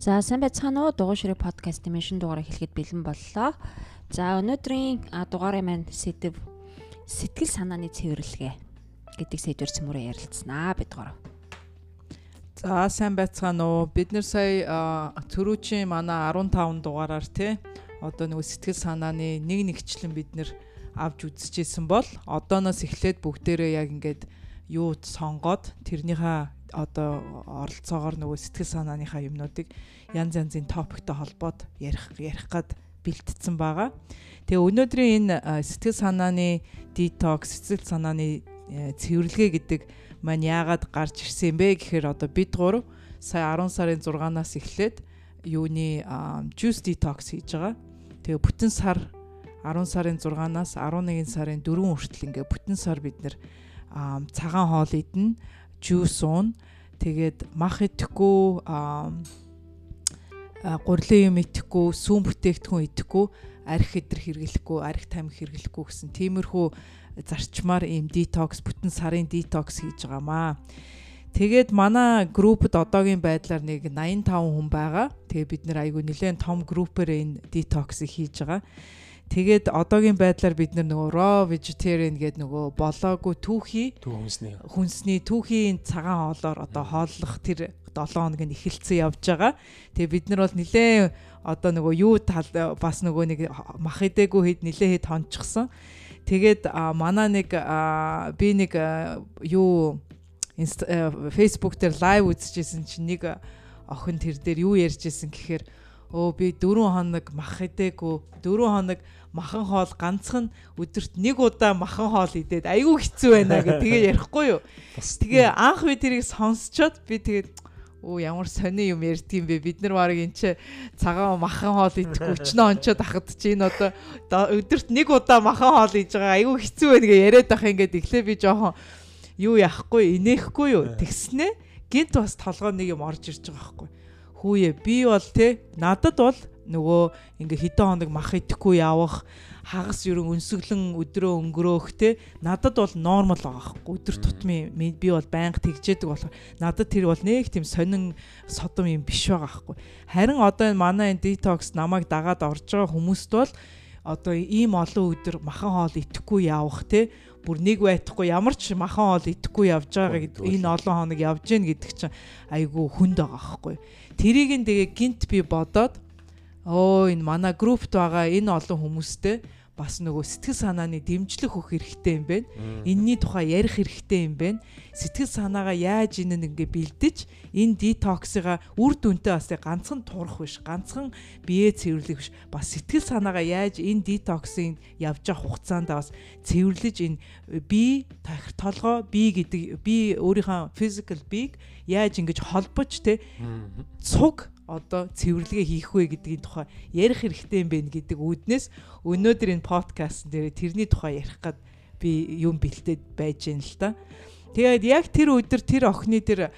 За сайн байцгаана уу дугуй ширээ подкастын минь шинэ дугаарыг хэлэхэд бэлэн боллоо. За өнөөдрийн дугаарыг маань сэдв сэтгэл санааны цэвэрлэгээ гэдэг сэдвэр цэмүрээ ярилцсанаа бид гоо. За сайн байцгаана уу. Бид нэр сая цөрүүчийн манай 15 дугаараар тий одоо нөгөө сэтгэл санааны нэг нэгчлэн бид нэр авч үзчихсэн бол одооноос эхлээд бүгдээрээ яг ингээд юу сонгоод тэрнийхээ одоо оролцоогоор нөгөө сэтгэл санааныхаа юмнуудыг янз янзын топиктой холбоод ярих ярих гад бэлтцсэн байгаа. Тэгээ өнөөдрийн энэ сэтгэл санааны детокс, сэтгэл санааны э, цэвэрлэгээ гэдэг маань яагаад гарч ирсэн бэ гэхээр одоо бид гурав сая 10 сарын 6-наас эхлээд юуны juice detox хийж байгаа. Тэгээ бүтэн сар 10 сарын 6-наас 11 сарын 4 хүртэл ингээ бүтэн сар бид нэр цагаан хоол идэнэ juice уун. Тэгээд мах идэхгүй гурлын юм идэхгүй, сүүн бүтээгдэхүүн идэхгүй, арх идэр хэрэглэхгүй, арх тамхи хэрэглэхгүй гэсэн тиймэрхүү зарчмаар ийм детокс бүтэн сарын детокс хийж байгаамаа. Тэгээд манай группд одоогийн байдлаар нэг 85 хүн байгаа. Тэгээ бид нэр айгүй нэлээд том группээр энэ детоксыг хийж байгаа. Тэгээд одоогийн байдлаар бид нөгөө raw vegetarian гэдэг нөгөө болоогүй түүхий хүнсний хүнсний түүхийн цагаан хоолоор одоо хооллох тэр 7 хоног нь эхэлсэн явж байгаа. Тэгээ бид нар бол нилээн одоо нөгөө юу тал бас нөгөө нэг мах идээгүй хэд нилээн хэд хончсон. Тэгээд манай нэг би нэг юу Facebook дээр лайв үзчихсэн чинь нэг охин тэр дээр юу ярьжсэн гэхээр өө би 4 хоног мах идээгүй 4 хоног махан хоол ганцхан өдөрт нэг удаа махан хоол идээд айгүй хэцүү байна гэх тэгээ ярихгүй юу. Тэгээ анх би тэрийг сонсчоод би тэгээд оо ямар сони юм ярьдгийм бэ? Бид нар баг энэ ч цагаан махан хоол идэхгүй өчнөө онцоод ахад чи энэ одоо өдөрт нэг удаа махан хоол идж байгаа. Айгүй хэцүү байна гэ. Яриад ах ингээд эхлээ би жоохон юу яахгүй инехгүй юу? Тэгснэ. Гинт бас толгой нэг юм орж ирж байгаа байхгүй. Хүүе би бол те надад бол нөгөө ингээ хэдэн хоног мах идэхгүй явах хагас ерөн өнсөглөн өдрөө өнгөрөөх те надад бол нормал байгаа хгүй өдөр тутмын би бол байнга тэгжээдэг болохоор надад тэр бол нэг тийм сонин содом юм биш байгаа хгүй харин одоо энэ манай энэ детокс намайг дагаад орж байгаа хүмүүст бол одоо ийм олон өдөр махан хоол идэхгүй явах те бүр нэг байтахгүй ямар ч махан хоол идэхгүй явж байгаа гэдэг энэ олон хоног явж гин гэдэг чинь айгүй хүнд байгаа хгүй тэрийг нь тэгээ гинт би бодоод оо энэ манай группт байгаа энэ олон хүмүүстэй бас нөгөө сэтгэл санааны дэмжлэг өгөх хэрэгтэй юм байна. Энийний тухай ярих хэрэгтэй юм байна. Сэтгэл санаагаа яаж энэ ингээ бэлдэж энэ детоксыга үр дүнтэй бас ганцхан турах биш, ганцхан бие цэвэрлэх биш. Бас сэтгэл санаагаа яаж энэ детоксын явж байгаа хугацаанд бас цэвэрлэж энэ би тахир толгой би гэдэг би өөрийнхөө physical big яаж ингэж холбож те цуг одоо цэвэрлэгээ хийх вэ гэдгийн тухай ярих хэрэгтэй юм байна гэдэг үүднээс өнөөдөр энэ подкаст дээр тэрний тухай ярих гад би юм бэлдээд байж гэн л та. Тэгээд яг тэр өдөр тэр охины тэр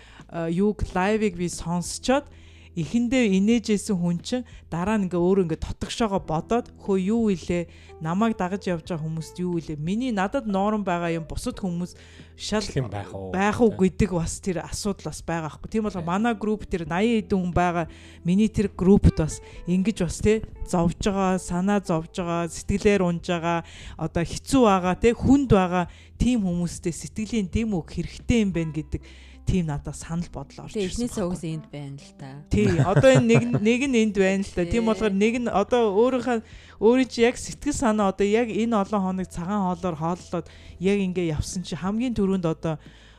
юуг лайвыг би сонсчоод эхэндээ инээжсэн хүн чинь дараа нь ингээ өөр ингээ тотгошоогоо бодоод хөө юу илээ намайг дагаж явж байгаа хүмүүст юу илээ миний надад норм байгаа юм бусад хүмүүс шал байх уу байх уу гэдэг бас тэр асуудал бас байгаа хгүй тийм бол манай групп тэр 80 хэдэн хүн байгаа миний тэр группт бас ингэж бас тий зовж байгаа санаа зовж байгаа сэтгэлээр унж байгаа одоо хэцүү байгаа тий хүнд байгаа тийм хүмүүстэй сэтгэлийн дэм үг хэрэгтэй юм байна гэдэг тийм надад санал бодол орж ирсэн. Эхнээсээ угс энд байна л та. Тий. Одоо энэ нэг нэг нь энд байна л та. Тийм болохоор нэг нь одоо өөрийнхөө өөрийн чи яг сэтгэл санаа одоо яг энэ олон хоног цагаан хоолоор хооллоод яг ингээ явсан чи хамгийн түрүүнд одоо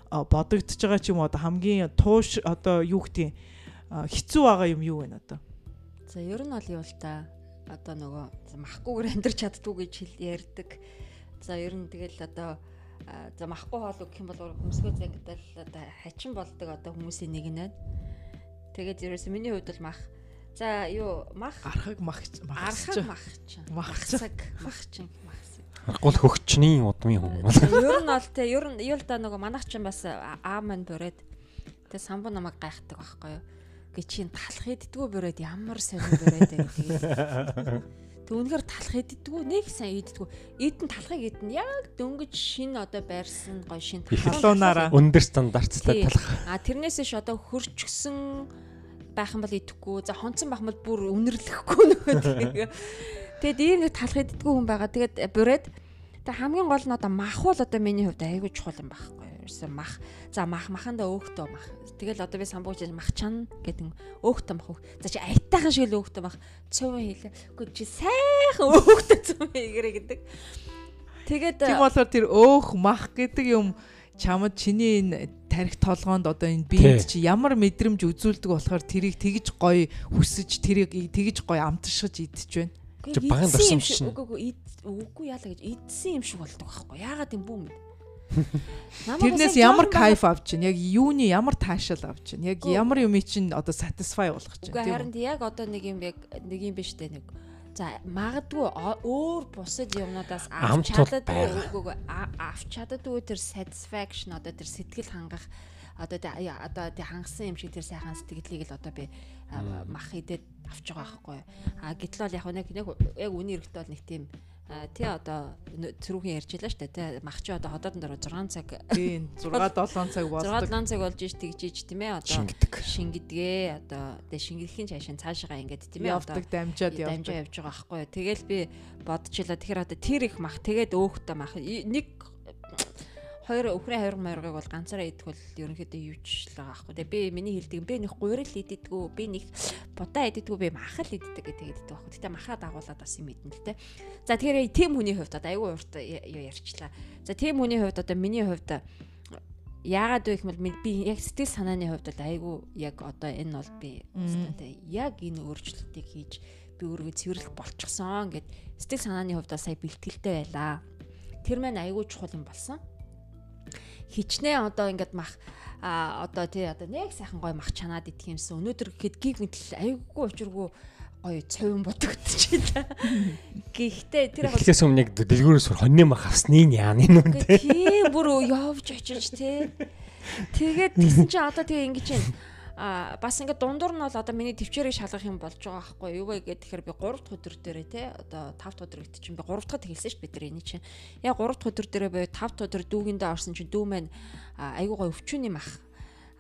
бодогдож байгаа ч юм одоо хамгийн тууш одоо юу гэдэг хэцүү байгаа юм юу вэ одоо? За ер нь бол юу л та одоо нөгөө махгүйгээр амьдрч чаддгүй гэж хэл ярьдаг. За ер нь тэгэл одоо за махгүй хоол гэх юм бол хөмсгөө зангидал одоо хачин болдог одоо хүмүүсийн нэг нь байна. Тэгээд ерөөсө миний хувьд бол мах. За юу мах? Архаг мах архаг мах чинь махсаг мах чинь Гол хөгчний удмын хүмүүс. Ер нь бол те ер нь юу л да нөгөө манайх чинь бас аа мань бүрээд те самбуу намайг гайхдаг байхгүй юу. Гэ чинь талах иддгүү бүрээд ямар сонир бүрээд тэгээд Тэг үнэхээр талах иддгүү нэг сайн иддгүү. Идэн талахыг идэн яг дөнгөж шин одоо байрсан гой шин талуунаараа өндөр стандарттай талах. А тэрнээс ш одоо хөрчгсөн байх юм бол идэхгүй. За хонцсон байх юм бол бүр үнэрлэхгүй нөгөө тэгээ. Тэгээд ийм нэг талах иддэггүй хүн байгаа. Тэгээд бүрээд тэг хамгийн гол нь одоо мах бол одоо миний хувьд айгүй чухал юм байхгүй Ерөөсөө мах. За мах махандаа өөхтөө мах. Тэгэл одоо би самбууч мах чана гэдэг өөхтөө мах. За чи айтайхан шиг л өөхтөө мах. Цөмөн хийлээ. Үгүй чи сайхан өөхтөө цөмөн хийгэрэ гэдэг. Тэгээд Тийм болохоор тэр өөх мах гэдэг юм чамд чиний энэ тарих толгоонд одоо энэ биед чи ямар мэдрэмж үзүүлдэг болохоор тэрийг тэгж гоё хүсэж тэрийг тэгж гоё амтшиж идэж байна. Чи багаан идсэн юм дарсан шиг- чинь. Үгүй үгүй үгүй яалаа гэж идсэн юм шиг болдог байхгүй. Яагаад юм бүү мэд. Тэрнээс ямар кайф авч чинь яг юуны ямар таашаал авч чинь яг ямар юм чинь одоо satisfy болгох чинь Үгүй харин яг одоо нэг юм яг нэг юм биш дээ нэг. За магадгүй өөр бусад юмнуудаас авч чаддаггүй авч чаддаггүй тэр satisfaction одоо тэр сэтгэл хангах одоо одоо тэ хангасан юм шиг тэр сайхан сэтгэлийг л одоо би мах идээд авч байгаа байхгүй. А гэтэл бол яг нэг нэг яг үний эрэхтэй бол нэг тийм тий одоо цэрүүхэн ярьж илаа штэ тий мах чи одоо ходоодон дараа 6 цаг тийм 6 7 цаг 6 болдог 7 цаг болж иж тэгж иж тийм ээ одоо Шингэдэг. шингэдгээ одоо тэгээ шингэхийн цаашаа цаашаа ингээд тийм ээ одоо явдаг дамжаад дамжаа явдаг. явж байгаа байхгүй. Тэгэл би бодчихлоо. Тэгэхээр одоо тэр их мах тэгээд өөхтэй мах нэг хоёр өхрийн хоёр моргийг бол ганцаараа идэх бол ерөнхийдөө юуч л байгаа байхгүй. Тэгээ би миний хэлдэг би нэг гурил идэгдэггүй би нэг будаа идэгдэггүй би мах л иддэг гэдэг иддэг байхгүй. Гэтэ махаа дагуулад бас юм идэн л те. За тэгэхээр тийм хүний хувьд одоо айгүй урт юу ярьчлаа. За тийм хүний хувьд одоо миний хувьд яагаад вэ гэхмэл би яг сэтгэл санааны хувьд бол айгүй яг одоо энэ бол би тэ яг энэ өөрчлөлтийг хийж би өөрийгөө цэвэрлэх болчихсон гэд сэтгэл санааны хувьд сая бэлтгэлтэй байлаа. Тэр маань айгүй чухал юм болсон. Хичнээн одоо ингээд мах а одоо тий одоо нэг сайхан гой мах чанаад идэх юмсан. Өнөөдөр гэхэд гиг мэтэл айгүй учиргүй гоё цовин бодогдчихлаа. Гэхдээ тэр яг Эхлээс өмнө яг дэлгүүрээс хоньны мах авсны яаны нүн Үгүй тийм бүр явж очиж тий. Тэгээд тийсэн чи одоо тэгээ ингэж байна. А бас ингээд дундуур нь бол одоо миний төвчээрийг шалгах юм болж байгаа байхгүй юу вэ гэхээр тэгэхээр би 3 дахь өдөр дээрээ те одоо 5 дахь өдөр гэдэг чинь би 3 дахь хэлсэн ш бид нар эний чинь яг 3 дахь өдөр дээрээ би 5 дахь өдөр дүүгэндээ орсон чинь дүү маань айгуу гой өвчүүний мах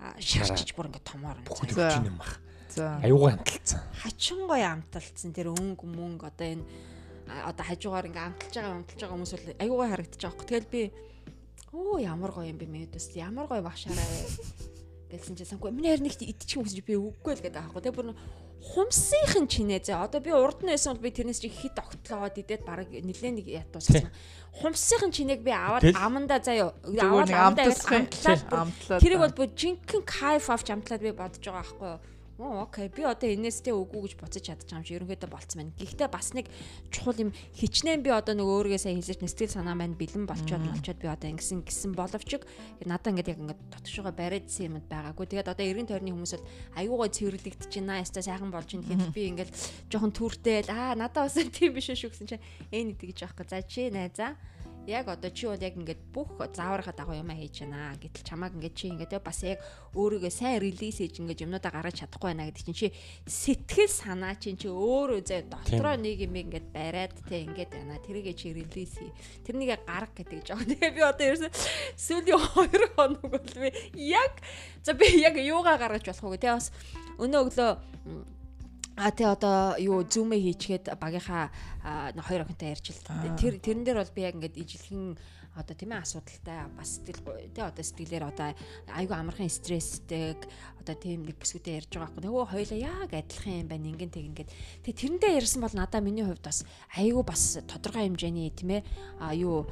а, шарчиж бүр ингээд томоор За. хүчний мах. За. Аюугаа амталцсан. хачин гоё амталцсан тэр өнгө мөнгө одоо энэ одоо хажуугаар ингээ амталж байгаа амталж байгаа хүмүүс бол гоё харагдаж байгаа хөөх. Тэгэл би оо ямар гоё юм бэ мэдээс ямар гоё багшаараа гэсэн чи сангүй миний харин нэг идчих юм гэж би үггүй л гэдэг аахгүй. Тэгээ бүр хумсынхын чинээ зэ одоо би урд нь байсан бол би тэрнээс чи хит огтлоод идээд баг нилээ нэг ятууссан. Хумсынхын чинээг би аваад аманда заяа аваад бүр амтлаад Тэрийг бол бүр жинхэнэ кайф авч амтлаад би бодож байгаа байхгүй юу. Оо окей. Би одоо энэстэй үгүй гэж буцаж чадчих юм чи ерөнхийдөө болцсон байна. Гэхдээ бас нэг чухал юм хичнээн би одоо нөгөө өөргөө сайн хэлж нэстэл санаа маань бэлэн болчоод болчоод би одоо ингэсэн гисэн боловч надаа ингээд яг ингээд дотгошоо бариадсан юмд байгаагүй. Тэгээд одоо 90 тойрны хүмүүс бол аюугаа цэвэрлэгдэж байна. Яста сайхан болж байна гэхэд би ингээд жоохон түртэл аа надаа бас тийм биш шүү гэсэн чинь энэ идэг гэж аахгүй. За чи найзаа яг одоо чи бол яг ингээд бүх заавархаа дагуу юм хийж байна. Гэтэл чамааг ингээд чи ингээд бас яг өөрийгөө сайн релиз хийж ингээд юмнуудаа гаргаж чадахгүй байна гэдэг чинь чи сэтгэл санаа чинь чи өөрөө зөө дотроо нэг юм ингээд бариад те ингээд байна. Тэрийгээ чи релиз хий. Тэрнийг гарга гэдэг жоо. Тэгээ би одоо ерөөсө сүүлийн 2 хоног бол би яг за би яг юугаа гаргаж болох вэ? Тэ бас өнөө өглөө А тий одоо юу зүүмээ хийчгээд багийнхаа хоёр охинтой ярьж л тэр тэрэн дээр бол би яг ингээд ижилхэн одоо тийм ээ асуудалтай бас сэтгэл тий одоо сэтгэлээр одоо айгүй амархан стресстэй одоо тийм нэг бүсгүүтэй ярьж байгаа байхгүй. Нөгөө хоёлаа яг адилхан юм байна ингэн тэг ингээд. Тэг тэрэндээ ярьсан бол надаа миний хувьд бас айгүй бас тодорхой хэмжээний тийм ээ юу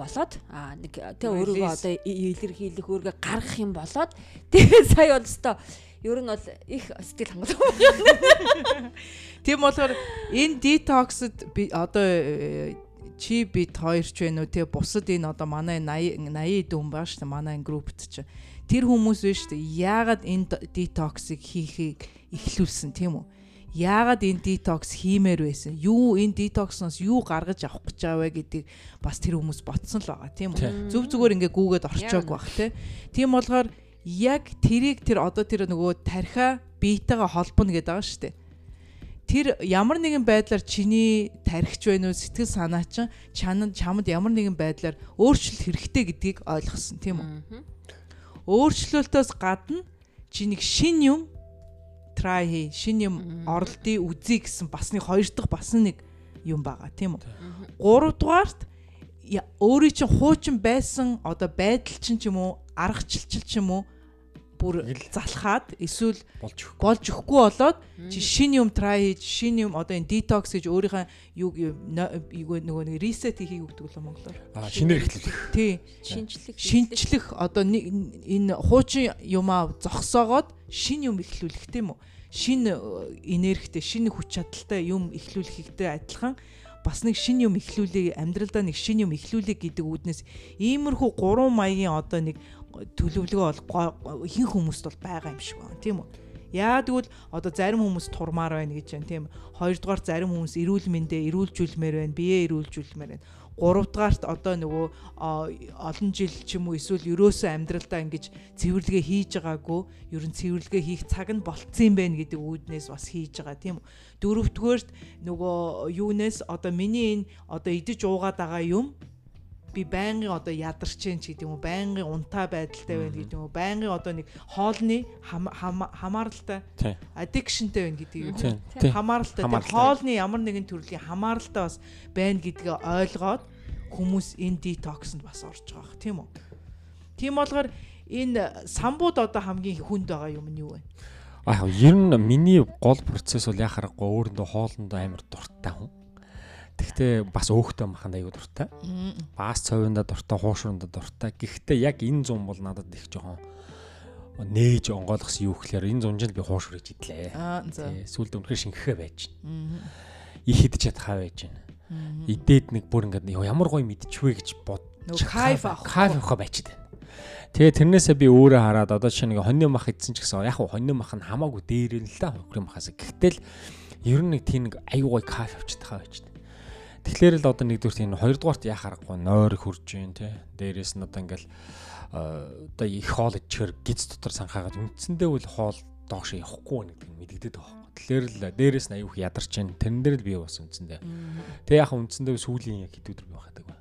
болоод нэг тий өөрийгөө одоо илэрхийлэх өөрийгөө гаргах юм болоод тэгээ сая бол өстой ер нь бол их сэтгэл хангалуун. Тийм болохоор энэ би одоо э, чи бит хоёр ч вэ нүү те бусад энэ одоо манай 80 80 дүн баа штэ манай энэ группт чи тэр хүмүүс вэ штэ яагаад энэ детоксыг хийхийг эхлүүлсэн тийм үү? Яагаад энэ детокс хиймээр байсан? Юу энэ детоксноос юу гаргаж авах гэж байгаа вэ гэдгийг бас тэр хүмүүс ботсон л байгаа тийм үү? Зөв зүгээр ингээ гүүгээд орчоог бах те тийм болохоор яг тэрийг тэр одоо тэр нөгөө тархиа биетэйгээ холбоно гэдэг байгаа штэ. Тэр ямар нэгэн байдлаар чиний тархич байна уу сэтгэл санаа чинь чанад чамд ямар нэгэн байдлаар өөрчлөлт хэрэгтэй гэдгийг ойлгосон тийм үү? Өөрчлөлтөөс гадна чи нэг шин юм try хий, шин юм оролдъё, үзье гэсэн бас нэг хоёр дахь бас нэг юм байгаа тийм үү. Гуравдугаарт я- өөрийн чинь хуучин байсан одоо байдал чинь ч юм уу, аргачлалчил ч юм уу бүр залхаад эсвэл болж өгөх. болж өгөхгүй болоод чи шин юм try хийж шин юм одоо энэ detox гэж өөрийнхөө юу юу нөгөө нэг reset хийхийг өгдөг л монголоор. Аа шинээр эхлүүлэх. Тий. шинжлэх шинчлэх одоо нэг энэ хуучин юмаа зогсоогоод шин юм ихлүүлэх тийм үү шин э, энергитэй шин хүч чадалтай юм ихлүүлэхтэй адилхан бас нэг шин юм ихлүүлээ амьдралдаа нэг шин юм ихлүүлээ гэдэг үүднээс иймэрхүү гурван маягийн одоо нэг төлөвлөгөө бол ихэнх хүмүүст бол байгаа юм шиг байна тийм үү Яа тэгвэл одоо зарим хүмүүс турмаар байна гэж байна тийм. Хоёрдугаар зарим хүмүүс эрүүл мэндэ эрүүлжүүлмээр байна, биеэ эрүүлжүүлмээр байна. Гуравдугаарт одоо нөгөө олон жил ч юм уу эсвэл ерөөсөө амьдралдаа ингэж цэвэрлэгээ хийж байгаагүй, ер нь цэвэрлэгээ хийх цаг нь болцсон юм байна гэдэг үүднээс бас хийж байгаа тийм үү. Дөрөвдүгээрт нөгөө юунаас одоо миний энэ одоо идэж уугаад байгаа юм би байнгын одоо ядарч जैन ч гэдэг юм уу байнгын унтаа байдалтай байна гэдэг юм уу байнгын одоо нэг хоолны хам- хам- хамааралтай addictionтэй байна гэдэг юм хамааралтай. Тэр хоолны ямар нэгэн төрлийн хамааралтай бас байна гэдгээ ойлгоод хүмүүс энэ detox-нд бас орж байгаа бах тийм үү? Тийм болгоор энэ самбууд одоо хамгийн хүнд байгаа юм нь юу вэ? Аа ер нь миний гол процесс бол яхахгүй өөрөндөө хоолндоо амар дуртай хүн. Тэгтээ бас өөхтэй маханд аягүй дуртай. Бас цовинда дуртай, хуушрында дуртай. Гэхдээ яг энэ зам бол надад их жоохон нээж онгойлгосон юу гэхээр энэ зунжинд би хуушрж идлээ. аа за Тий, Сүүлд үнэхээр шингэхэ байж байна. Их идэж чадхаа байж байна. Идээд нэг бүр ингээд "Йоо, ямар гоё мэдчихвэ гэж бод. Кайф авах. Кайф авах байчаад байна. Тэгээ тэрнээсээ би өөрөө хараад одоо жишээ нэг хоньны мах идсэн ч гэсэн яг хоньны мах нь хамаагүй дээр нь л да хөрийн махаас. Гэхдээ л ер нь нэг тийм нэг аюу гой кайф хаа байж. Тэгэхээр л одоо нэгдүгээр тийм хоёрдугаарт яах аргагүй нойр хурж जैन тий. Дээрээс нь одоо ингээл э, одоо их хоол идэхээр гиз дотор санхаагаад үндсэндээ үл хоол доош явахгүй нэг мэдэгдээд байгаа байхгүй. Тэгэхээр л дээрээс нь аюух ядарч जैन. Тэрэн дээр л би бас үндсэндээ. Тэгээ яг үндсэндээ сүүлийн яг хэд өдөр би байхад байгаа.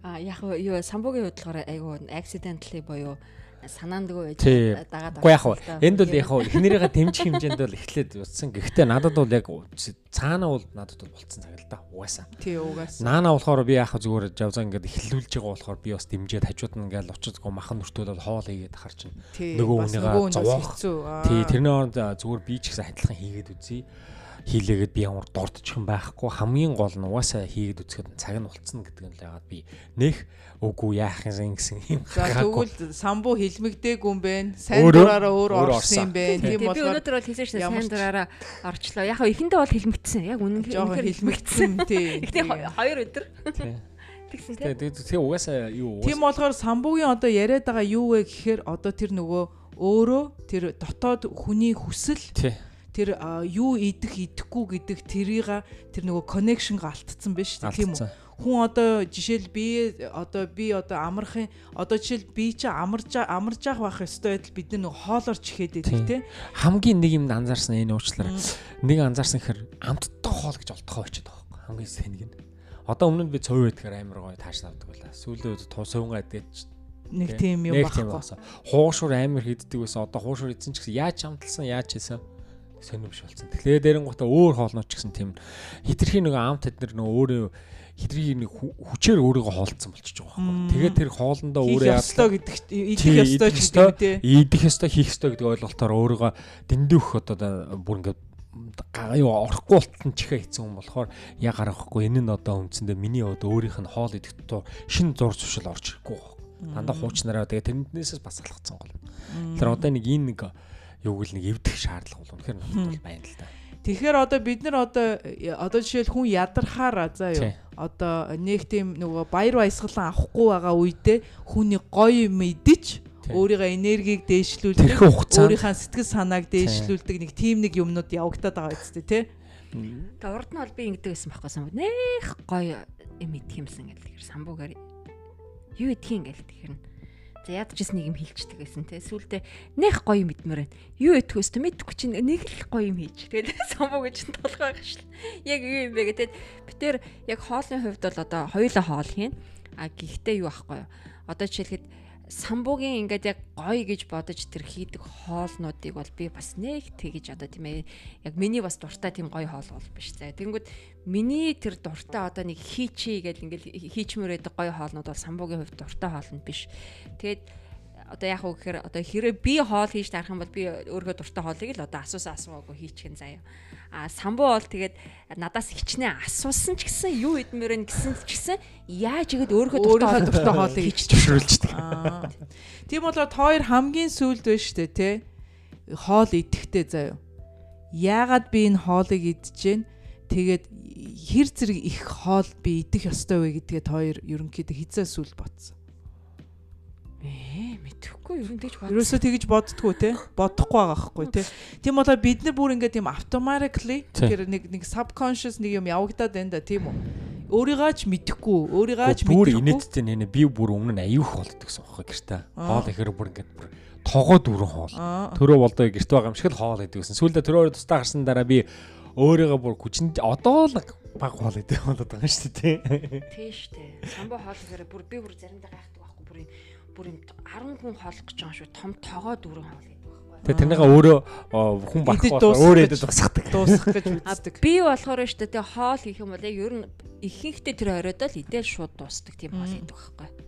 А яг хөө юу самбуугийн хөдөлгөөр айгу accidentally буюу санаандгүй байж дагаад Уу яг хуу энд бол яг хуу эхнэрийнхээ дэмжих хэмжээнд бол эхлээд утсан. Гэхдээ надад бол яг цаанаа бол надад бол болцсон цаг л да. Угаасаа. тий угаас Наана болохоор би яг зүгээр жавзаа ингээд эхлүүлж байгаа болохоор би бас дэмжээд хажууд нь ингээд очиж гоо махан нүртүүд бол хоол хийгээд харчин. тий нөгөө хүнээс зовоох. Тий тэрний оронд зүгээр би ч гэсэн адилхан хийгээд үзье. Хийлээгээд би ямар дурдчих юм байхгүй хамгийн гол нь угаасаа хийгээд үзэхэд цаг нь болцсон гэдэг нь л яагаад би нэх үгүй яах юм гэсэн юм тэгвэл самбуу хилмигдээгүй юм бэ? Сайн дураараа өөр өөрөө орсон юм бэ? Тийм Тийм би болохоор өнөөдөр бол хэлсэн шээ сайн дураараа орчлоо. Яг хөө эхэндээ бол хэлмэгдсэн. Яг үнэн жоохон хилмигдсэн тий. Гэхдээ хоёр өдөр Тий. тэгсэн тийм. Тэгээ угаасаа юу Тийм болохоор самбуугийн одоо яриад байгаа юу вэ гэхээр одоо тэр нөгөө өөрөө тэр дотоод хүний хүсэл. Тэр юу идэх идэхгүй гэдэг тэрийг тэр нөгөө connection алдсан байж шүү дээ тийм үү хүн одоо жишээл би одоо би одоо амархын одоо жишээл би чи амарж амарж явах байх ёстой байтал бид нөгөө хоолоор чихээд Тийм. байдаг тийм хамгийн нэг юм анзаарсан энэ уучлаарай. Нэг анзаарсан хэр амттай хоол гэж олдохоо очиод байгаа байхгүй. Хамгийн сэнэг нь. Одоо өмнө нь би цов байдгаар амар гоё тааш авдаг байлаа. Сүүлийн үед туу сувгаа идэж нэг тийм юм байхгүй багсаа. Хуушур амар хийддэг байсан. Одоо хуушур идсэн ч гэсэн яаж амталсан яаж хийсэн сонирмш болсон. Тэгэхээр дээрэн гутаа өөр хоолнооч гэсэн тийм хитрхи нэг амт тэд нар нөгөө өөрөө хитрхи нэг хүчээр өөрийгөө хоолцсон болчихж байгаа байхгүй. Тэгээд тэр хоолндоо өөрөө ёстой гэдэг идэх ёстой ч гэдэг юм тий идэх ёстой хийх ёстой гэдэг ойлголтоор өөрийгөө дэндүүх одоо бүр ингээд юу орохгүй болтон чихээ хийсэн хүн болохоор яг гарахгүй энэ нь одоо үндсэндээ миний одоо өөрийнх нь хоол идэх туу шин зур зуршил орж ирэхгүй байна. Дандаа хуучнараа тэгээ тэрнээсээс бас алхацсан гол. Тэр одоо нэг энэ нэг юуг л нэг эвдэх шаардлага бол үнэхээр надад бол байна л да. Тэгэхээр одоо бид нар одоо одоо жишээл хүн ядархаар за юу одоо нэг тийм нөгөө баяр баясгалан авахгүй байгаа үедээ хүний гоё Тий. өөрийнхөө энергийг дээшлүүлдэг өөрийнхөө сэтгэл санааг дээшлүүлдэг нэг тийм нэг юмнууд явагдаад байгаа үстэй тий Тэгээ урд нь бол би ингэдэг байсан байхгүй самбуу. Нэх гоё юм идэх юмсан гэл тэгэхээр самбуугаар юу идэх юм гэл тэгэхээр нь. За ядаж ис нэг юм хилчдэг байсан те. Сүүлдээ нэх гоё юм идмээр байна. Юу идэх өстө мэдхгүй чинь нэг л гоё юм хийж. Тэгээд самбуу гэж толгой байх шл. Яг юу юм бэ гэдэг. Битэр яг хоолны хувьд бол одоо хоёулаа хоол хийн. А гэхдээ юу ахгүй? Одоо жишээлхэд самбуугийн ингээд яг гоё гэж бодож тэр хийдэг хоолнуудыг бол би бас нэг тэгэж одоо тийм ээ яг миний бас дуртай тийм гоё хоол бол биш заа. Тэнгүүд миний тэр дуртай одоо нэг хийчи гэж ингээд хийчмээр байдаг гоё хоолнууд бол самбуугийн хувьд дуртай хоол нь биш. Тэгээд одоо яг уу гэхээр одоо хэрэг би хоол хийж тарах юм бол би өөрөө дуртай хоолыг л одоо асуусан асуугаагүй хийчихэн заяа. А самбуу бол тэгээд надаас хичнээн асуусан ч гэсэн юу идмээр нь гэсэн ч гэсэн яаж игээд өөрөө дуртай хоолыг зөвшөөрөлждөг. Тийм болоод хоёр хамгийн сүүлд байна штэ тий. Хоол идэхтэй заяа. Яагаад би энэ хоолыг идчихээн тэгээд хэр зэрэг их хоол би идэх ёстой вэ гэдгээд хоёр ерөнхийдөө хизээ сүүл ботсон. Мэдхгүй ер нь тэгж бод. Ерөөсөө тэгж боддггүй те. Бодохгүй байгаа хгүй те. Тийм болоо бид нар бүр ингээд тийм automatically тэр нэг нэг subconscious нэг юм явагдаад байна да тийм үү. Өөрийгөө ч мэдэхгүй, өөрийгөө ч Бүр мэдэхгүй. инээдтэй нэ би бүр өмнө нь аюух болдог гэсэн бохоо гэртээ. Хоол ихээр бүр ингээд бүр тогоо дүүрэн хоол. Төрөө болдоо гэрт байгаа юм шиг л хоол идэв гэсэн. Сүүлдээ төрөө тустаа гарсан дараа би өөрийгөө бүр хүчинд одоо л баг хоол идэв болоод байгаа юм шүү дээ. Тий штэ. Самбуу хоол гэхээр бүр би бүр заримдаа гайхдаг байхгүй бүр бүр юм 10 хүн хоолох гэж байгаа шүү. Том тогоо дүүрэн хоол гэдэг байхгүй. Тэгээ тэрнийга өөрөө хүн дуусгах өөрөө гэж. идэж дуусгадаг. дуусгах гэж үздэг. би болохоор штэ тэгээ хоол хийх юм бол яг ер нь ихэнхдээ тэр оройдоо л идэл шууд дуусдаг тийм хоол гэдэг байхгүй.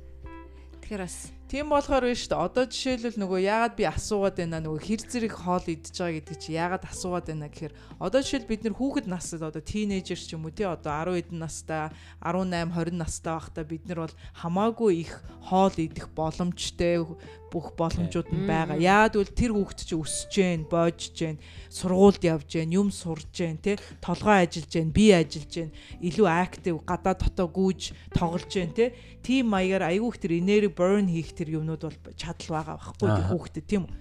Тэгэхээр бас Тийм болохоор биш үү? Одоо жишээлбэл нөгөө яагаад би асуугаад байна нөгөө хэр зэрэг хоол идж байгаа гэдэг чи яагаад асуугаад байна гэхээр одоо жишээл бид нэр хүүхэд насд одоо тийнейжер ч юм уу тий одоо 10 хэдэн настай 18 20 настай байхдаа бид нар бол хамаагүй их хоол идэх боломжтой бүх боломжууд нь байгаа. Яагаад гэвэл тэр хүүхэд чи өсөж гэн, боожж гэн, сургуульд явж гэн, юм сурж гэн, тий толгой ажиллаж гэн, би ажиллаж гэн, илүү актив гадаа дотоо гүйж тоглож гэн, тий тийм маягаар айгүй их тэр энерги burn хийх тэр юмнууд бол чадал байгаа байхгүй хүүхдэд тийм үү.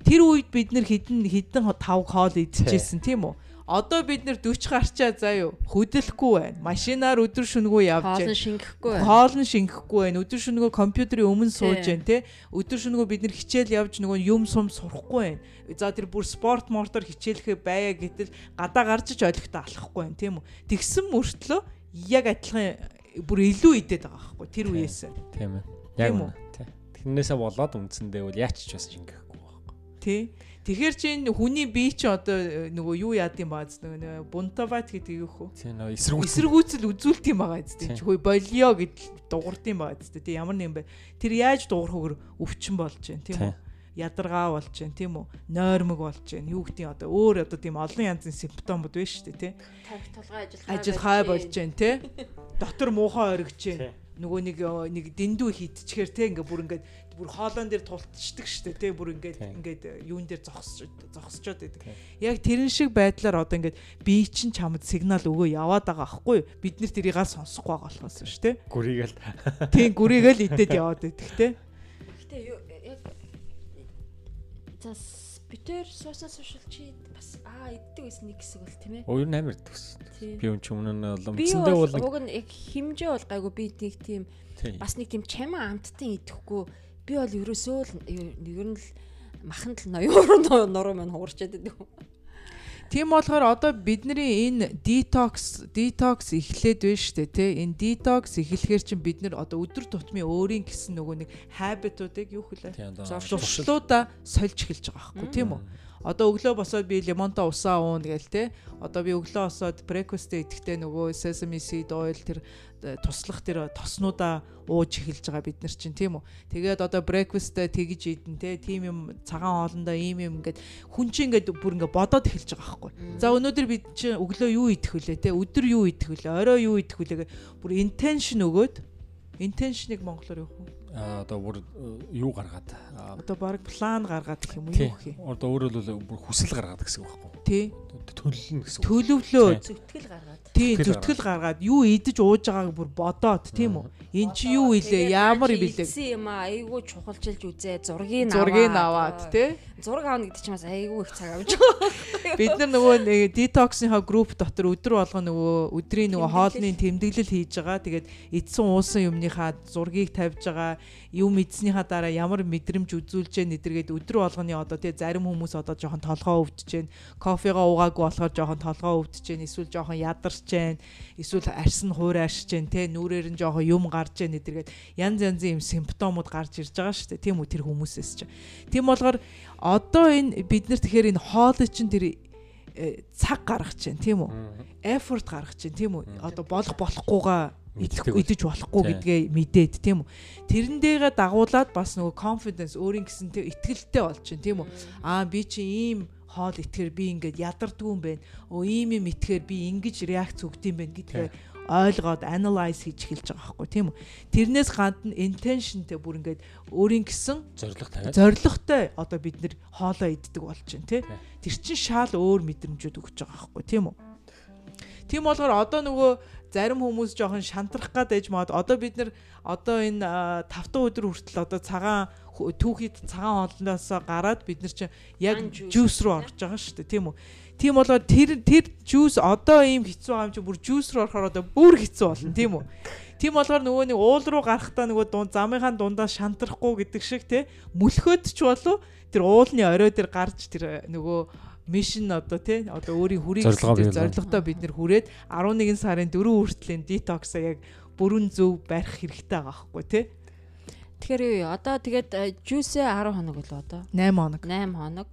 Тэр үед бид нэр хідэн хідэн тав хоол идчихсэн тийм үү. Одоо бид нэр 40 гарчаа заа юу хөдөлөхгүй байна. Машинаар өдөр шөнөгүй явж хоол байна. нь шингэхгүй байна. Хоол нь шингэхгүй байна. Өдөр шөнөгөө компьютерийн өмнө сууж байна те. Өдөр шөнөгөө бид нэр хичээл явж нөгөө юм сум сурахгүй байна. За тэр бүр спорт мортоор хичээлэхээ байя гэтэл гадаа гарч иж ойлгохтой алахгүй байна тийм үү. Тэгсэн мөртлөө яг адилхан бүр илүү идээд байгаа байхгүй тэр үеэс. Тийм ээ. Яг Тийм үү? үнэ. Тий. Тэрнээсээ болоод үндсэндээ бол яач ч бас шингээхгүй байхгүй. Тий. Тэгэхээр чинь хүний бие чи одоо э, нөгөө юу яад юм баа зү нөгөө бунтават гэдэг юу хөө. Тийм эсэргүүц. Эсэргүүцэл үзүүлт юм байгаа зү. Хөөе болио гэдэл дуурт юм байгаа зү. Тий ямар нэг юм бэ. Тэр яаж дуурахгүйгээр өвчин болж байна тийм үү? ядаргаа болж байна тийм үү нойрмог болж байна юу гэдгийг одоо өөр одоо тийм олон янзын симптомууд байна шүү дээ тий Тавих толгой ажиллахаа ажил хай болж байна тий дотор муухай оргиж байна нөгөө нэг э, нэг дэндүү хийдчихээр тий ингээ бүр ингээд бүр хоолон дээр тултчдаг шүү дээ тий бүр ингээд ингээд э, юун дээр зогсож зогсчод байдаг яг тэрэн шиг байдлаар одоо ингээд бие чинь чамд сигнал өгөө яваад байгаа аахгүй юу? бид нар тэрийг аль сонсохгүй байгаа болохоос шүү дээ Гүрийгэл тий гүрийгээл идээд яваад байдаг тий Гэтэ юу яг за битэр суусан сушил чи бас аа иддэг байсан нэг хэсэг бол тийм ээ. Өөр нь амар төс. Би өн чи өмнө нь бол Би өмцөндөө бол уг нь химжээ бол гайгүй би нэг тийм тий. бас нэг тийм чамаа амттан идэхгүй би бол ерөөсөө л ер нь л маханд л ноёор нуруу маань хуурчаад байдаг. Тийм болохоор одоо бидний энэ detox detox эхлээд байна шүү дээ тий. Энэ detox эхлэхээр чинь бид нар одоо өдөр тутмын өөрийн гэсэн нөгөө нэг habit-уудыг юу одоо Зуршлуудаа сольж эхэлж байгаа байхгүй тийм үү? Одоо өглөө босоод би лимонтой усаа уун гээл те. Одоо би өглөө босоод breakfast идэхдээ нөгөө sesame seed oil тэр туслах тэр тоснуудаа ууж эхэлж байгаа бид нар чинь тийм үү. Тэгээд одоо breakfast тэгж идэн те. Тим юм цагаан хоолндоо ийм юм ингээд хүн чинь ингээд бүр ингээд бодоод эхэлж байгаа байхгүй. За өнөөдөр бид чинь өглөө юу идэх вүлээ те. Өдөр юу идэх вүлээ? Орой юу идэх вүлээ бүр intention өгөөд intention-ыг монголоор юу вэ? Одоо бүр э, юу гаргаад аа, Одоо баг план гаргаад гэх юм уу юу гэх юм. Одоо өөрөөр хэлбэл бүр хүсэл гаргаад гэсэн үг байхгүй. Тий төлөлнө гэсэн. Төлөвлөө. Зүтгэл гаргаад. Тий, зүтгэл гаргаад юу идэж ууж байгааг бүр бодоод тийм үү. Эн чи юу илээ? Ямар билээ? Гэсэн юм аа. Айгүй чухалчилж үзээ. Зургийг аваад. Зургийг аваад тий. Зураг аавна гэдэг чинь бас айгүй их цаг авч байгаа. Бид нар нөгөө нэг detox-ийнхаа групп дотор өдөр болгоо нөгөө өдрийн нөгөө хоолны тэмдэглэл хийж байгаа. Тэгээд эдсэн уусан юмныхаа зургийг тавьж байгаа. Юм эдснийхаа дараа ямар мэдрэмж үзүүлж гэнэ эдэргээд өдөр болгоны одоо тий зарим хүмүүс одоо жоохон толгоо өвдөж гэнэ. Кофега уугаагүй болохоор жоохон толгоо өвдөж जैन эсвэл жоохон ядарч जैन эсвэл арьс нь хуурайш जैन тий нүрээр нь жоохон юм гарч जैन эдэргээд янз янзын юм симптомууд гарч ирж байгаа шүү дээ тийм үү тэр хүмүүсээс ч тийм болгоор одоо энэ бид нар тэгэхээр энэ хоолой чинь тэр э, цаг гаргаж чинь тийм үү effort гаргаж чинь тийм үү одоо болох болохгүйгаа идэх идэж болохгүй гэдгээ мэдээд тийм үү тэрэн дээрээ дагуулад бас нөгөө confidence өөрийн гэсэн тийм итгэлтэй болж чинь тийм үү аа би чи ийм хоол итгэхэр би ингээд ядардгүй юм байна. Өө ийм юм итгэхэр би ингэж реакц өгд юм байна гэдгээ ойлгоод analyze хийж эхэлж байгаа байхгүй тийм үү. Тэрнээс гадна intentionтэй бүр ингээд өөрийн гэсэн зориг тавиад зоригтой одоо бид нэр хоолоо иддэг болж байна тий. Тэр чин шал өөр мэдрэмжүүд өгч байгаа байхгүй тийм үү. Тийм болохоор одоо нөгөө зарим хүмүүс жоохон шантрах гад ээж мод одоо бид нар одоо энэ 5 дахь өдөр хүртэл одоо цагаан түүхийд цагаан хоолноос гараад бид нар чинь яг жуус руу орж байгаа шүү дээ тийм үү? Тийм болоод тэр тэр жуус одоо ийм хэцүү юм чи бүр жуус руу орохоор одоо бүр хэцүү болно тийм үү? Тийм болохоор нөгөө нэг уул руу гарахтаа нөгөө дунд замынхаа дундаа шантрахгүй гэдэг шиг те мөлхөөд ч болов тэр уулны орой дээр гарч тэр нөгөө мишн одоо тий одоо өөрийн хүрийг зорилготой бид нэр хүрээд 11 сарын 4 хүртлийн детокс яг бүрэн зөв барих хэрэгтэй байгаа байхгүй тий Тэгэхээр одоо тэгээд жүүсээ 10 хоног л одоо? 8 хоног. 8 хоног.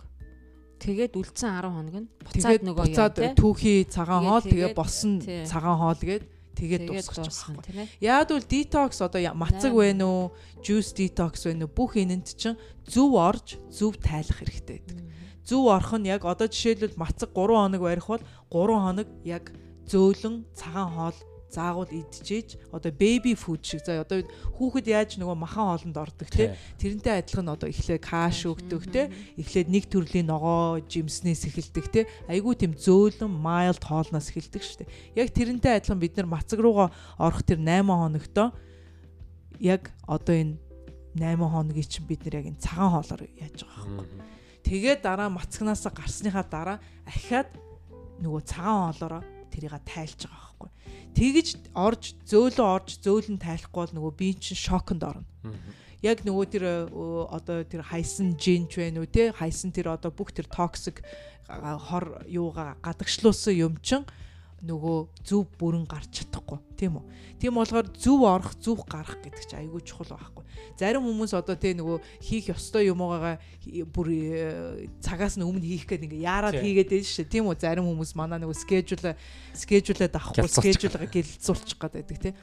Тэгээд үлдсэн 10 хоног нь буцаад нөгөө буцаад түүхий цагаан хоол тэгээ босон цагаан хоол гээд тэгээд дуусгах тийм ээ. Яг бол детокс одоо мацаг вэ нүү, juice detox вэ нүү бүх энэнд чинь зөв орж зөв тайлах хэрэгтэй гэдэг зөв орох нь яг одоо жишээлбэл мацаг 3 хоног барих бол 3 хоног яг зөөлөн цагаан хоол заагуул идчихээж одоо baby food шиг. За одоо хүүхэд яаж нөгөө махан хоолнд ордог те? Тэрнтэй адилхан одоо эхлээ каш өгдөг те? Эхлээд нэг төрлийн ногоо жимснээс эхэлдэг те? Айгүй тийм зөөлөн mild хоолноос эхэлдэг штэ яг тэрнтэй адилхан бид нар мацаг руугаа орох тэр 8 хоногтой яг одоо энэ 8 хоногийн чинь бид нар яг энэ цагаан хоолоор яаж байгаа байхгүй Тэгээд дараа мацагнаас гарсныхаа дараа ахиад нөгөө цагаан хоолоороо тэрийг тайлж байгаа байхгүй. Тэгж орж зөөлөн орж зөөлөн тайлахгүй бол нөгөө би чинь шоконд орно. Яг нөгөө тэр одоо тэр хайсан жинч байна уу те хайсан тэр одоо бүх тэр токсик хор юугаа гадагшлуулсан юм чинь нөгөө зөв бүрэн гарч чадахгүй тийм үү. Тийм болохоор зөв орох, зөв гарах гэдэг чинь айгүй чухал байхгүй. Зарим хүмүүс одоо тий нөгөө хийх ёстой юмгаа бүр э, цагаас нь өмнө хийх гээд ингээ яарад хийгээд байж шээ тийм үү. Зарим хүмүүс манаа нөгөө скежюл скежюлээд авахгүй скежюлгаа гэлэлцүүлчих гээд байдаг тий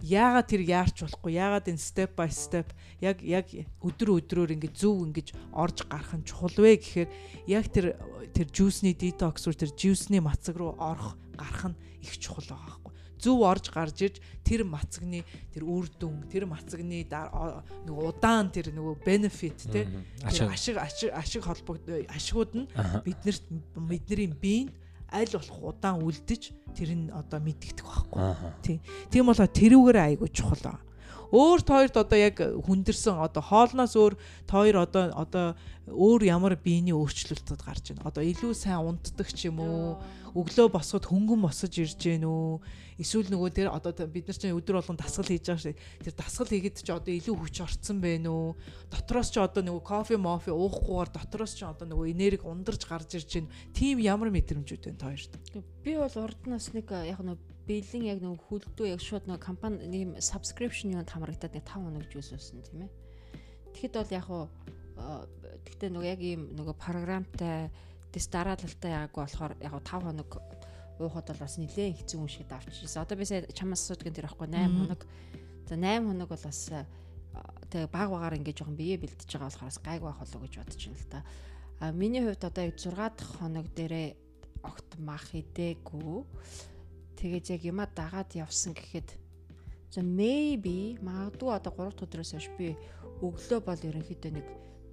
яагаад тэр яарч болохгүй яагаад энэ step by step яг яг өдөр өдрөөр ингэ зөв ингэж орж гарах нь чухал вэ гэхээр яг тэр тэр juice-ний detox руу тэр juice-ний мацаг руу орох гарах нь их чухал байгаа байхгүй зөв орж гарч ирж тэр мацагны тэр үр дүн тэр мацагны нөгөө удаан тэр нөгөө benefit те ашиг ашиг ашиг холбогд ашигуд нь биднэрт бидний биеийн аль болох удаан үлдэж тэр нь одоо мэдэгдэх байхгүй. Тийм. Тийм болоо тэрүүгээр айгуу чухал. Өөр тоёрт одоо яг хүндэрсэн одоо хоолноос өөр тоёр одоо одоо өөр ямар биений өөрчлөлтөд гарч байна. Одоо илүү сайн унтдаг ч юм уу, өглөө босоход хөнгөн босож ирж гэнэ үү? Эсвэл нөгөө тэр одоо бид нар чинь өдөр болгон дасгал хийж байгаа шүү. Тэр дасгал хийгээд чи одоо илүү хүч орцсон байна уу? Дотроос чи одоо нөгөө кофе, мофе уухгүйгээр дотроос чи одоо нөгөө энерги ундарч гарч ирж байна. Тим ямар мэдрэмжүүд байна тоёрт? Би бол урднаас нэг яг нөгөө бэлэн яг нөгөө хүлдүү яг шууд нөгөө компани нэм subscription юунд хамрагдаад нэг 5 хоног жүүс өссөн тийм ээ. Тэгэхэд бол яг уу тэгтээ нөгөө яг ийм нөгөө програмтай дэс дараалалтай яг болохоор яг 5 хоног уухад бол бас нэлээд хэцүү юм шиг давчихсан. Одоо би сая чамаас асуудаг тэр аахгүй 8 хоног. За 8 хоног бол бас тэг баг багаар ингээд жоохон бие бэлдэж байгаа болохоор гайг байх болов гэж бодож байна л та. А миний хувьд одоо яг 6 дахь хоног дээрээ огт мах идээгүй. Тэгээд яг юма дагаад явсан гэхэд за maybe магадгүй одоо 3 дахь өдрөөс хойш би өглөө бол ерөнхийдөө нэг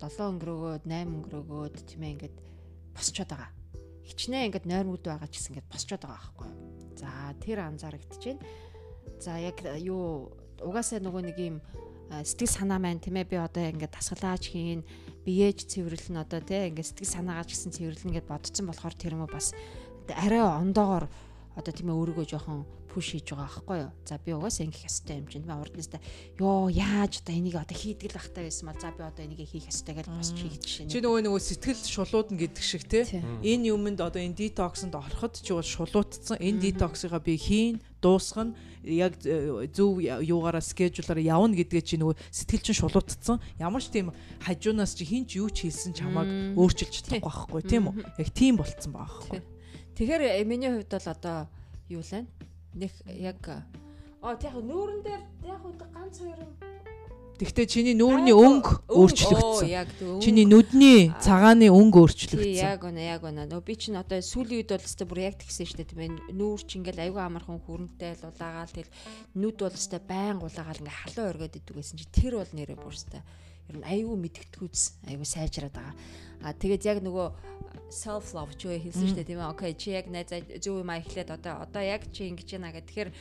7 өнгөрөөгөөд 8 өнгөрөөгөөд тийм ээ ингээд босчоод байгаа. Хичнээн ингээд нойрмууд байгаа ч гэсэн ингээд босчоод байгаа байхгүй. За тэр анзаарэгдэж байна. За яг юу угаасаа нөгөө нэг юм сэтгэл санаа маань тийм ээ би одоо ингээд дасгалаач хийн биеэж цэвэрлэн одоо тийм ингээд сэтгэл санаагаа ч гэсэн цэвэрлэн гэд бодсон болохоор тэр мө бас арай ондоогоор одоо тийм ээ өөрийгөө жоохон пуш хийж байгаа байхгүй юу. За би угаасаа ингэх ёстой юм чинь. Би урд нь өстой ёо яаж одоо энийг одоо хийдэг л ахтай байсан мал за би одоо энийг хийх ёстой гэж хийж шинэ. Чи нөгөө нөгөө сэтгэл шулуудна гэдэг шиг те. Тий. Энэ юмд одоо энэ детоксонд ороход чи бол шулуутцсан. Энэ детоксыгаа би хийн, дуусгах нь яг э, зөв юугаараа скежуулаараа явна гэдгээ чи нөгөө сэтгэл чинь шулуутцсан. Ямар ч тийм хажуунаас чи хин ч юу ч хийсэн чамааг өөрчилж чадахгүй байхгүй тийм үү? Яг тийм болцсон байгаа байхгүй. Тэгэхээр э, миний хувьд бол одоо юу лээ? Нэг яг оо яг нүүрэн дээр яг одоо ганц хоёр юм Тэгвэл чиний нүүрний өнгө өөрчлөгдсөн. Чиний нүдний цагааны өнгө өөрчлөгдсөн. яг үнэ, яг үнэ. Нөө би чинь одоо сүүлийн үед бол өстой бүр яг тэгсэн шүү дээ тийм ээ. Нүүр чи ингээл аюу амархан хүрэнтэй л улаагаал тэгэл нүд бол өстой байн улаагаал ингээ халуун өргөд идэг гэсэн чи тэр бол нэрээ бүр өстой. Ер нь аюу мэдгэдгүүц аюу сайжраад байгаа. А тэгээд яг нөгөө self love ч үе хэлсэн шүү дээ тийм ээ. Окей, чи яг найзаа зөв юм а эхлээд одоо одоо яг чи ингэж байна гэх. Тэгэхээр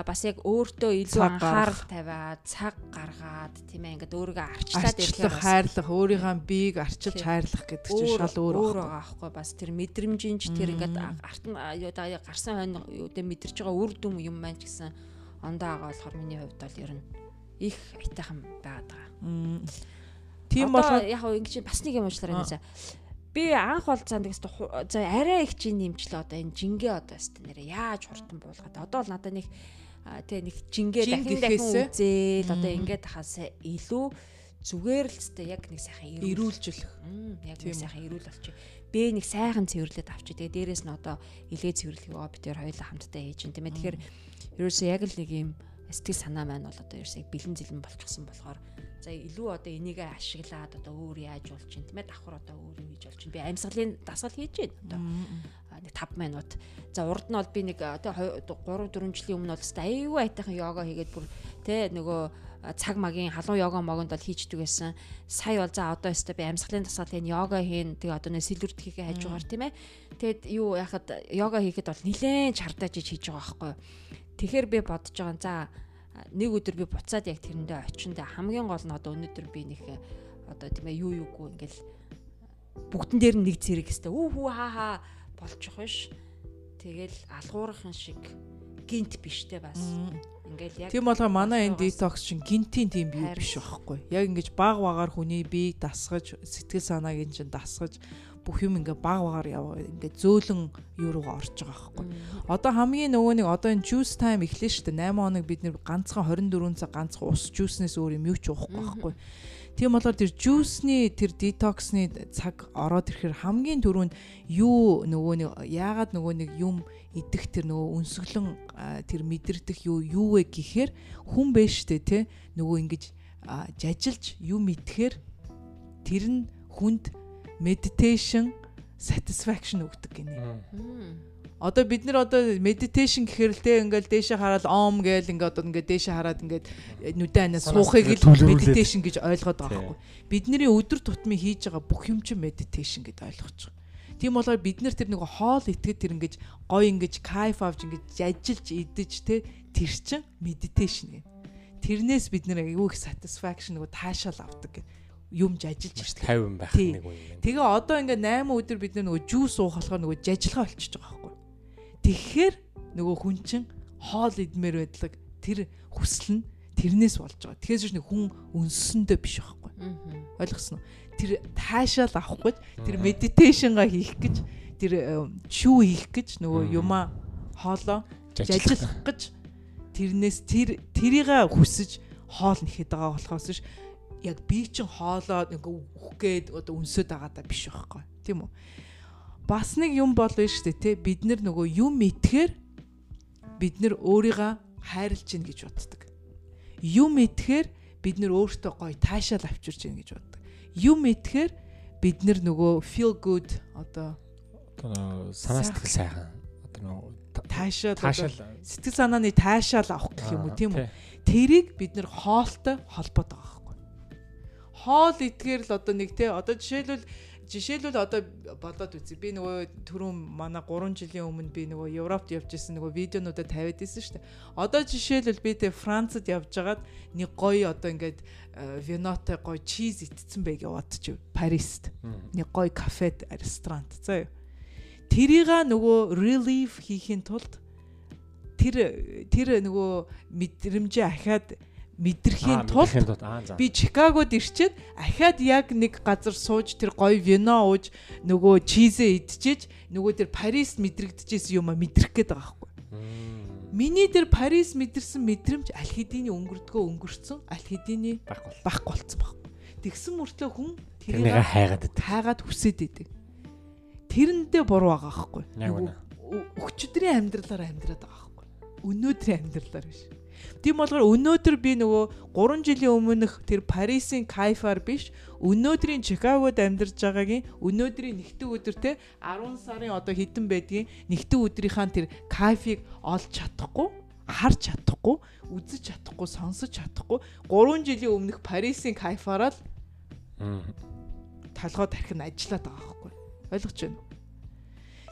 бас яг өөртөө илүү анхаарал тавиад цаг гаргаад тийм ээ ингээд өөрийгөө арчлаад бас хайрлах, өөрийнхөө биеийг арчилж хайрлах гэдэг чинь шал өөр байгаа аахгүй бас тэр мэдрэмжинч тэр ингээд арт нь гарсан хойно юу дэ мэдэрч байгаа үр дүн юм маань ч гэсэн ондоо байгаа болохоор миний хувьд бол ер нь их айтайхан байгаад байгаа. Тийм болохоор яг ингэж бас нэг юм уучлаарай нэ. Би анх бол цаанд гэсэн за арай их чинь нэмчлээ одоо энэ жингээ одоо өст нэрээ яаж хурдан буулгаад одоо л надад нэг тэгээ нэг жингээ Жин дахин дахин үзээд одоо ингээд хасаа илүү зүгээр л өстэй яг нэг сайхан ирүүл ирүүлжлэх. Мм, яг нэг сайхан ирүүл болчих. Би нэг сайхан цэвэрлээд авчи. Тэгээ дээрэс нь одоо илээ цэвэрлэхийг оо бид хоёр хоёулаа хамтдаа хийж байна тийм ээ. Тэгэхээр ерөөсөө яг л нэг юм сэтгэл санаа маань бол одоо ерөөсөө бэлэн зэлэн болчихсон болохоор за илүү одоо энийгээ ашиглаад одоо өөр яаж болж чинь тийм ээ давхар одоо өөр юу хийж болж чинь. Би амьсгалын дасгал хийж байна одоо. Нэг 5 минут. За урд нь бол би нэг одоо 3 4 жилийн өмнө бол өстой аюу айтайхан йога хийгээд бүр тэ нөгөө цаг магийн халуун йога могонд бол хийждэг байсан. Сая бол за одоо өстой би амьсгалын дасгал хийн йога хийн тэгээ одоо нэг сэлүрт хийхээ хажуугаар тийм ээ. Тэгэд юу яхад йога хийхэд бол нилээн чардаж хийж байгаа байхгүй юу? Тэгэхээр би бодож байгаа за нэг өдөр би буцаад яг тэрэндээ очиндээ хамгийн гол нь одоо өнөөдөр би нэг э, одоо тийм ээ юу юугүй ингээл бүгдэн дээр нэг зэрэг хэвээр үү хүү хаа хаа болчих биш. Тэгэл алгуурахын шиг гинт биштэй бас. Ингээл яг Тийм болохоор манай энэ детокс чинь гинтийн тийм бий биш байхгүй. Яг ингэж баг багаар хүний биеийг дасгаж, сэтгэл санааг ин чинь дасгаж бүх юм ингээ баг багаар яваа ингээ зөөлөн юу руугаа орж байгаа байхгүй. Одоо хамгийн нөгөө нэг одоо энэ juice time эхлэн дээ. 8 хоног бид нэр ганцхан 24 цаг ганцхан ус juice-нээс өөр юм юу ч уухгүй байхгүй. Тийм болохоор тэр juice-ний тэр detox-ны цаг ороод ирэхээр хамгийн түрүүнд юу нөгөө нэг яагаад нөгөө нэг юм идэх тэр нөгөө өнсгөлэн тэр мэдэрдэх юу юу вэ гэхээр хүн байж штэ те нөгөө ингэж жажилж юм идэхээр тэр нь хүнд meditation satisfaction өгдөг гинэ. Одоо бид нар одоо meditation гэхээр л те ингээл дээшээ хараад om гээл ингээд одоо ингээд дээшээ хараад ингээд нүдэн анаа суухыг л meditation гэж ойлгоод байгаа байхгүй. Бидний өдөр тутмын хийж байгаа бүх юм чинь meditation гэд ойлгож байгаа. Тийм болохоор бид нар тэр нэг хоол итгэд тэр ингэж гой ингэж кайф авч ингэж ажиллаж идэж те тэр чин meditation гэнэ. Тэрнээс бид нэр аюу их satisfaction нөгөө таашаал авдаг гэнэ. Юм жажилж Маш штэ. 50 байх нэг юм байна. Тэгээ одоо ингээ 8 өдөр бид нөгөө жуус уух болохоор нөгөө жажилгаа болчихж байгаа байхгүй. Тэгэхээр нөгөө хүн чинь хоол идмээр байдлаг тэр хүсэл нь тэрнээс болж байгаа. Тэгэхээр ч нэг хүн өнссөндөө биш байхгүй. Ойлгосноо. Тэр таашаал авах гэж тэр медитейшнгаа хийх гэж тэр шүү хийх гэж нөгөө юмаа хоолоо Жажил. жажилах гэж тэрнээс тэр тэрийг хүсэж хоол нэхэд байгаа болохоос ш яг би чин хоолоо нэг үхэх гээд одоо өнсөд байгаа даа биш байхгүй. Тийм үү? Бас нэг юм бол нь штэ те бид нар нөгөө юм итгэхээр бид нар өөрийгөө хайрлж гин гэж боддог. Юм итгэхээр бид нар өөртөө гоё таашаал авчирч гин гэж боддог. Юм итгэхээр бид нар нөгөө feel good одоо санаа сэтгэл сайхан. Одоо таашаал таашаал сэтгэл санааны таашаал авах гэх юм уу тийм үү? тэрийг бид нэр хоолтой холбоод байгаа. Хоол итгээр л одоо нэг те одоо жишээлбэл жишээлбэл одоо бодоод үзье. Би нөгөө түрүүн манай 3 жилийн өмнө би нөгөө Европт явж исэн нөгөө видеонуудаа тавиад исэн шүү дээ. Одоо жишээлбэл би те Францад явж хагаад нэг гоё одоо ингээд э, винотой гоё чиз итцэн бэ гэж бодчих. Парист нэг гоё кафед ресторант заа юу. Тэрийг нөгөө relief хийхин тулд тэр тэр нөгөө мэдрэмжээ ахаад мэдрэхийн тулд би Чикагод ирчээд ахаад яг нэг газар сууж тэр гоё вино ууж нөгөө чизээ идчихэж нөгөө тэр Парис мэдрэгдэжсэн юм а мэдрэх гээд байгаа байхгүй. Миний тэр Парис мэдэрсэн мэдрэмж аль хэдийн өнгөрдгөө өнгөрцөн аль хэдийн байхгүй болсон байхгүй. Тэгсэн мөртлөө хүн Тэрнийг хайгаад хайгаад хүсээд идэг. Тэрэндээ буруу байгаа байхгүй. Өчигдрийн амьдралаар амьдраад байгаа байхгүй. Өнөөдрийн амьдралаар биш. Тийм болохоор өнөөдөр би нөгөө 3 жилийн өмнөх тэр Парисын кайфаар биш өнөөдрийн Чикагод амьдарч байгаагийн өнөөдрийн нэгтгэн өдөр те 10 сарын одоо хэдэн байдгийн нэгтгэн өдрийнхаа тэр кайфыг олж чадахгүй харж чадахгүй үзэж чадахгүй сонсож чадахгүй 3 жилийн өмнөх Парисын кайфаараа л толгой тархин ажиллаад байгаа байхгүй. Ойлгож байна уу?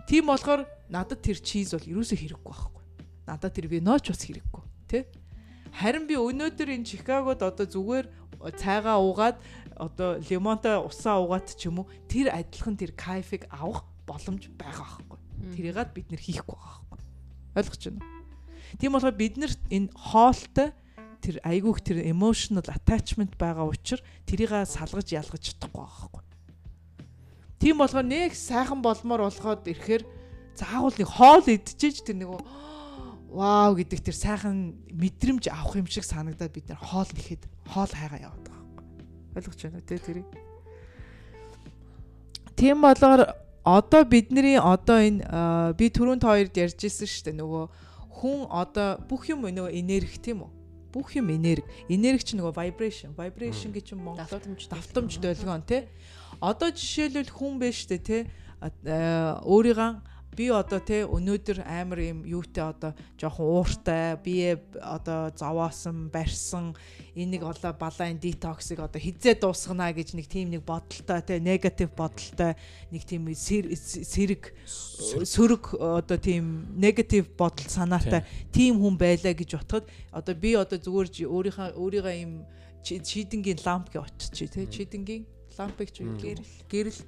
Тийм болохоор надад тэр чиз бол ерөөсөө хэрэггүй байхгүй. Надад тэр виноч бас хэрэггүй тий харин би өнөөдөр энэ Чикагод одоо зүгээр цайгаа уугаад одоо лимонтой усаа уугаад ч юм уу тэр адилхан тэр кайфыг авах боломж байгаа байхгүй тэрийгаад бид нэр хийхгүй байгаа байхгүй ойлгож байна уу? Тийм болохоор бид нэр энэ хоолтой тэр айгүйх тэр emotional attachment байгаа учраас тэрийг салгаж ялгаж чадахгүй байгаа байхгүй Тийм болохоор нэг сайхан болмоор болоход ирэхээр заавал нэг хоол идчихэж тэр нэг вау гэдэг тэр сайхан мэдрэмж авах юм шиг санагдаад бид нар хоол нэхэд хоол хайгаа яваад байгаа байхгүй. Ойлгож байна те тэрийг? Тийм болохоор одоо бидний одоо энэ би түрүүнд хоёрд ярьж ирсэн шүү дээ нөгөө хүн одоо бүх юм нөгөө энерги тийм үү? Бүх юм энерги. Энерги чинь нөгөө vibration. Vibration гэж юм монголоор Давтамж давтамж долгион тий. Одоо жишээлбэл хүн байж штэ тий. Өөрийгөө би одоо тий өнөөдөр амар юм юутай одоо жоохон ууртай бие одоо зовоосон барьсан энийг олоо балайн детоксыг одоо хизээ дуусгана гэж нэг тийм нэг бодолтой тий негатив бодолтой нэг тийм сэр- сэрэг сөрөг одоо тийм негатив бодол санаатай тийм хүн байлаа гэж утгад одоо би одоо зүгээр өөрийнхөө өөрийгөө юм чи- чидэнгийн ламп гэж утчих тий чидэнгийн лампыг ч гэрэл гэрэл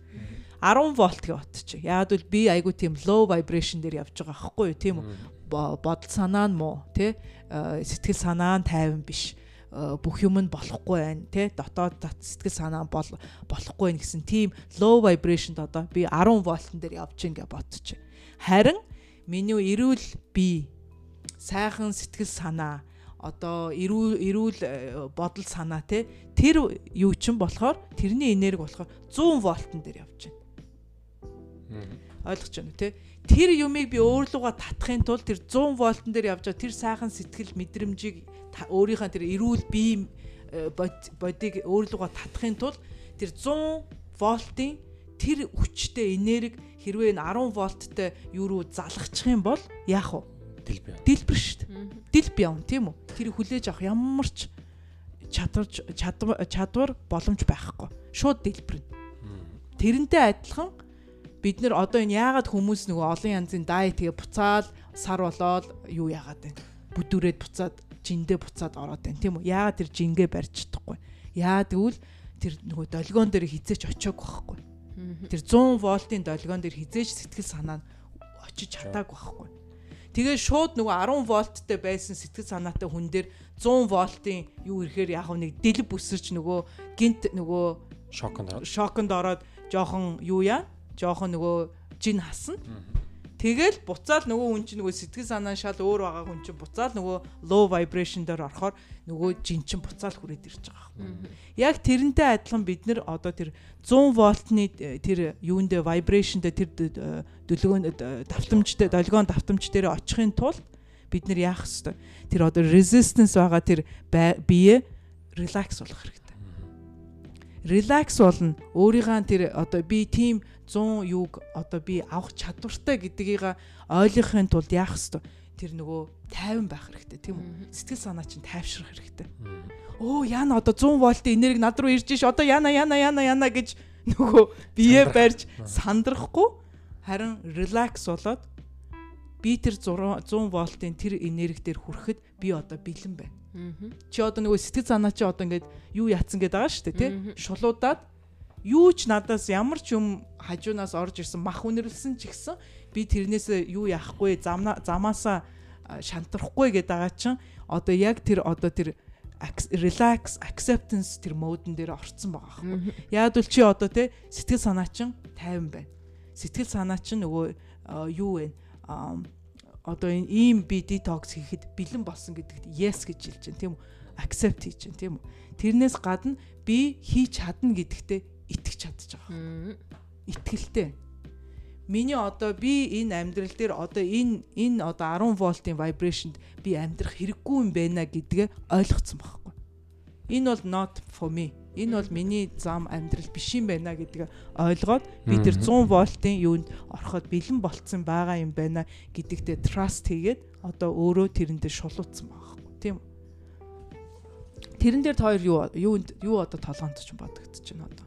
10 вольт гэж утчих. Яагад бол би айгу тийм low vibration дээр явж байгаа байхгүй юу тийм үү? Бо- Бодол санаа нь муу тий Э, сэтгэл санаа нь тайван биш Э, бүх юм нь болохгүй байна тий дотоод дат сэтгэл санаа бол болохгүй байна гэсэн тийм low vibrationд одоо би 10 вольтн дээр явж гин гэж бодчих. Харин миний эрүүл бие сайхан сэтгэл санаа одоо эрүүл эрүүл э, бодол санаа те тэр юу ч юм болохоор тэрний энерги болохоор 100 вольтн дээр явж байна. Ойлгож байна те? Тэр юмыг би өөрлөгөө татахын тулд тэр 100 вольтн дээр явж байгаа тэр сайхан сэтгэл мэдрэмжийг өөрийнхөө тэр эрүүл бие э, бод- бодийг өөрлөгөө татахын тулд тэр 100 вольтын тэр хүчтэй энерги хэрвээ энэ 10 вольттай юу руу залгачих юм бол яах вэ? Дэлбэ. Дэлбэр шүү дээ. Дэлб явна тийм үү? Тэрийг хүлээж авах ямар ч чадварч чадвар чадвар боломж байхгүй. Шууд дэлбэрнэ тэрнтэй адилхан бид нар одоо энэ яагаад хүмүүс нөгөө олон янзын дайетгээ буцаал сар болоод юу яагаад байна бүдүүрээд буцаад жиндээ буцаад ороод байна. Тийм үү? Яагаад тэр жингээ барьж чадахгүй? Яагаад гэвэл тэр нөгөө долгион дээр хизээч очиог байхгүй. Тэр 100 вольтын долгион дээр хизээч сэтгэл санаа нь очиж чадаагүй байхгүй Тэгээ шууд нөгөө 10 вольттэй байсан сэтгэл санаатай хүн дээр 100 вольтын юу ирэхээр яг нэг дэлб өсөрч нөгөө гинт нөгөө Шоконд шоконд ороод жоохон юу яа? Жоохон нөгөө жин хасна. Тэгэл буцаал нөгөө хүн чинь нөгөө сэтгэл санаа шал өөр байгаа хүн чинь буцаал нөгөө low vibration дээр орохоор нөгөө жин чинь буцаал хүрээд ирж байгаа юм. Яг тэрнтэй адилхан бид нэр одоо тэр 100 вольтны э, тэр юундэ vibration дээр тэр д- дөлгөөн д- давтамжтай долгион давтамж дээр очихын тулд бид нэр яах хэвээр тэр одоо resistance байгаа тэр бие relax болох хэрэгтэй. Relax болно. Өөрийнхөө тэр одоо би тийм 100 юуг одоо би авах чадвартай гэдгийг ойлгохын тулд яах хэвээр тэр нөгөө тайван байх хэрэгтэй тийм үү? Сэтгэл санаа чинь тайвшрах хэрэгтэй. Оо яна одоо 100 вольтын энерги над руу ирж ш одоо яна яна яна яна гэж нөгөө бие барьж сандрахгүй харин relax болоод би тэр 100 вольтын тэр энерги дээр хүрэхэд би одоо бэлэн байна. Чи одоо нөгөө сэтгэл санаа чи одоо ингээд юу яатсан гэдэг байгаа шүү дээ тий. Шулуудаад юу ч надаас ямар ч юм хажуунаас орж ирсэн мах үнэрлсэн ч гэсэн би тэрнээс юу яахгүй замаасаа шантрахгүй гэдэг байгаа чинь одоо яг тэр одоо тэр relax acceptance тэр модон дээр орцсон байгаа байхгүй. Яг л чи одоо те сэтгэл санаа чинь тайван байна. Сэтгэл санаа чинь нөгөө юу вэ? Одоо энэ ийм би detox хийхэд бэлэн болсон гэдэгт yes гэж хэлж байна тийм үү? Accept хийж байна тийм үү? Тэрнээс гадна би хийж чадна гэдэгтээ итгэж чадчих байгаа. Итгэлтэй. Миний одоо би энэ амьдрал дээр одоо энэ энэ одоо 10 волтын vibration-д би амьдрах хэрэггүй юм байна гэдгээ ойлгоцсон байхгүй. Энэ бол not for me. Энэ бол миний зам амьдрал биш юм байна гэдгээ ойлгоод би тэр 100 волтын юунд ороход бэлэн болцсон байгаа юм байна гэдэгтээ trust хийгээд одоо өөрөө тэрэндээ шулуутсан байхгүй. Тийм үү? Тэрэн дээр та хоёр юу юунд юу одоо толгоонд ч бодогдож байна одоо.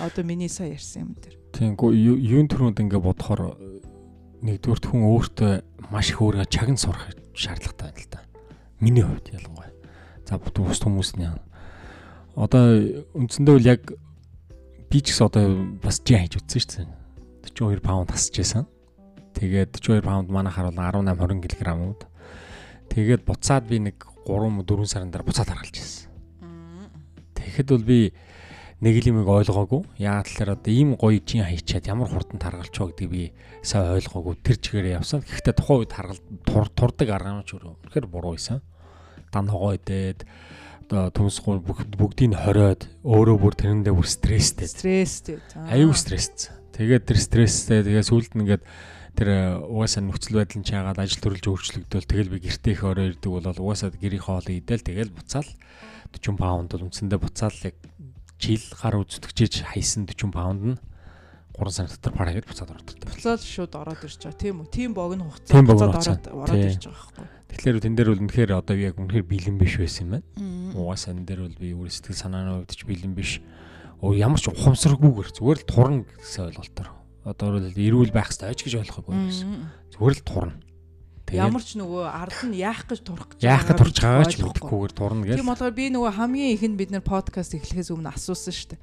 Одоо миний сая ярьсан юм дээр. Тиймгүй юун төрөнд ингээ бодохоор нэгдүгürt хүн өөртөө маш их өөргөө чагн сурах шаардлагатай байна л да. Миний хувьд ялангуяа. За бут бус хүмүүсний одоо үндсэндээ бол яг би ч гэсэн одоо бас жи хийж үтсэн шүү дээ. 42 паунд тасч байсан. Тэгээд 42 паунд манайхаар бол 18 20 кг ууд. Тэгээд буцаад би нэг 3 4 сарын дараа буцаад харгалж ирсэн. Тэгэхэд бол би нэг л юмыг ойлгоогүй. Яагаад тэгэхээр одоо ийм гоё жин хайчаад ямар хурдан таргалч байгаа гэдгийг би сайн ойлгоогүй. Тэр чигээр явсан. Гэхдээ тухайн үед харгал турдаг арга нь ч үнэхээр буруу байсан. Дан хогоо идээд одоо төмс гол бүгдийг хориод өөрөө бүр тэрэндээ бүр стресстэй. Стресстэй. Аюу стресстэй. Тэгээд тэр стресстэй тэгээ сүулт нь ингээд тэр угаасаа нөхцөл байдал нь чаагаад ажил төрөлж өөрчлөгдөөл тэгэл би гэртээ их орой ирдэг бол угаасаа гэрийн хоолыг идэл тэгэл буцаал 40 паунд бол үндсэндээ буцаал яг жил гар үздэгчээж хайсан 40 паунд нь 3 сар дотор параа гэж буцаад ордог. Буцаад шууд ороод ирж байгаа тийм үү? Тийм богино хугацаа Тийм богино буцаад ороод ороод ирж байгаа байхгүй. Тэгэхээр тэн дээр бол үнэхээр одоо яг үнэхээр бэлэн биш байсан юм байна. Угаасаа энэ дээр бол би өөр сэтгэл санааны хувьд ч бэлэн биш. Оо ямар ч ухамсаргүйгээр зүгээр л турна гэсэн ойлголтоор. Одоо бол эрүүл байх хэрэгтэй гэж ойлгохгүй байсан. Зүгээр л турна. Ямар ч нөгөө ард нь яах гэж турах гэж яах гэж турч байгаа ч ойлгохгүй. мэдэхгүйгээр турна гэж. Тийм болохоор би нөгөө хамгийн ихэнд бид нэр подкаст эхлэхээс өмнө асуусан шүү дээ.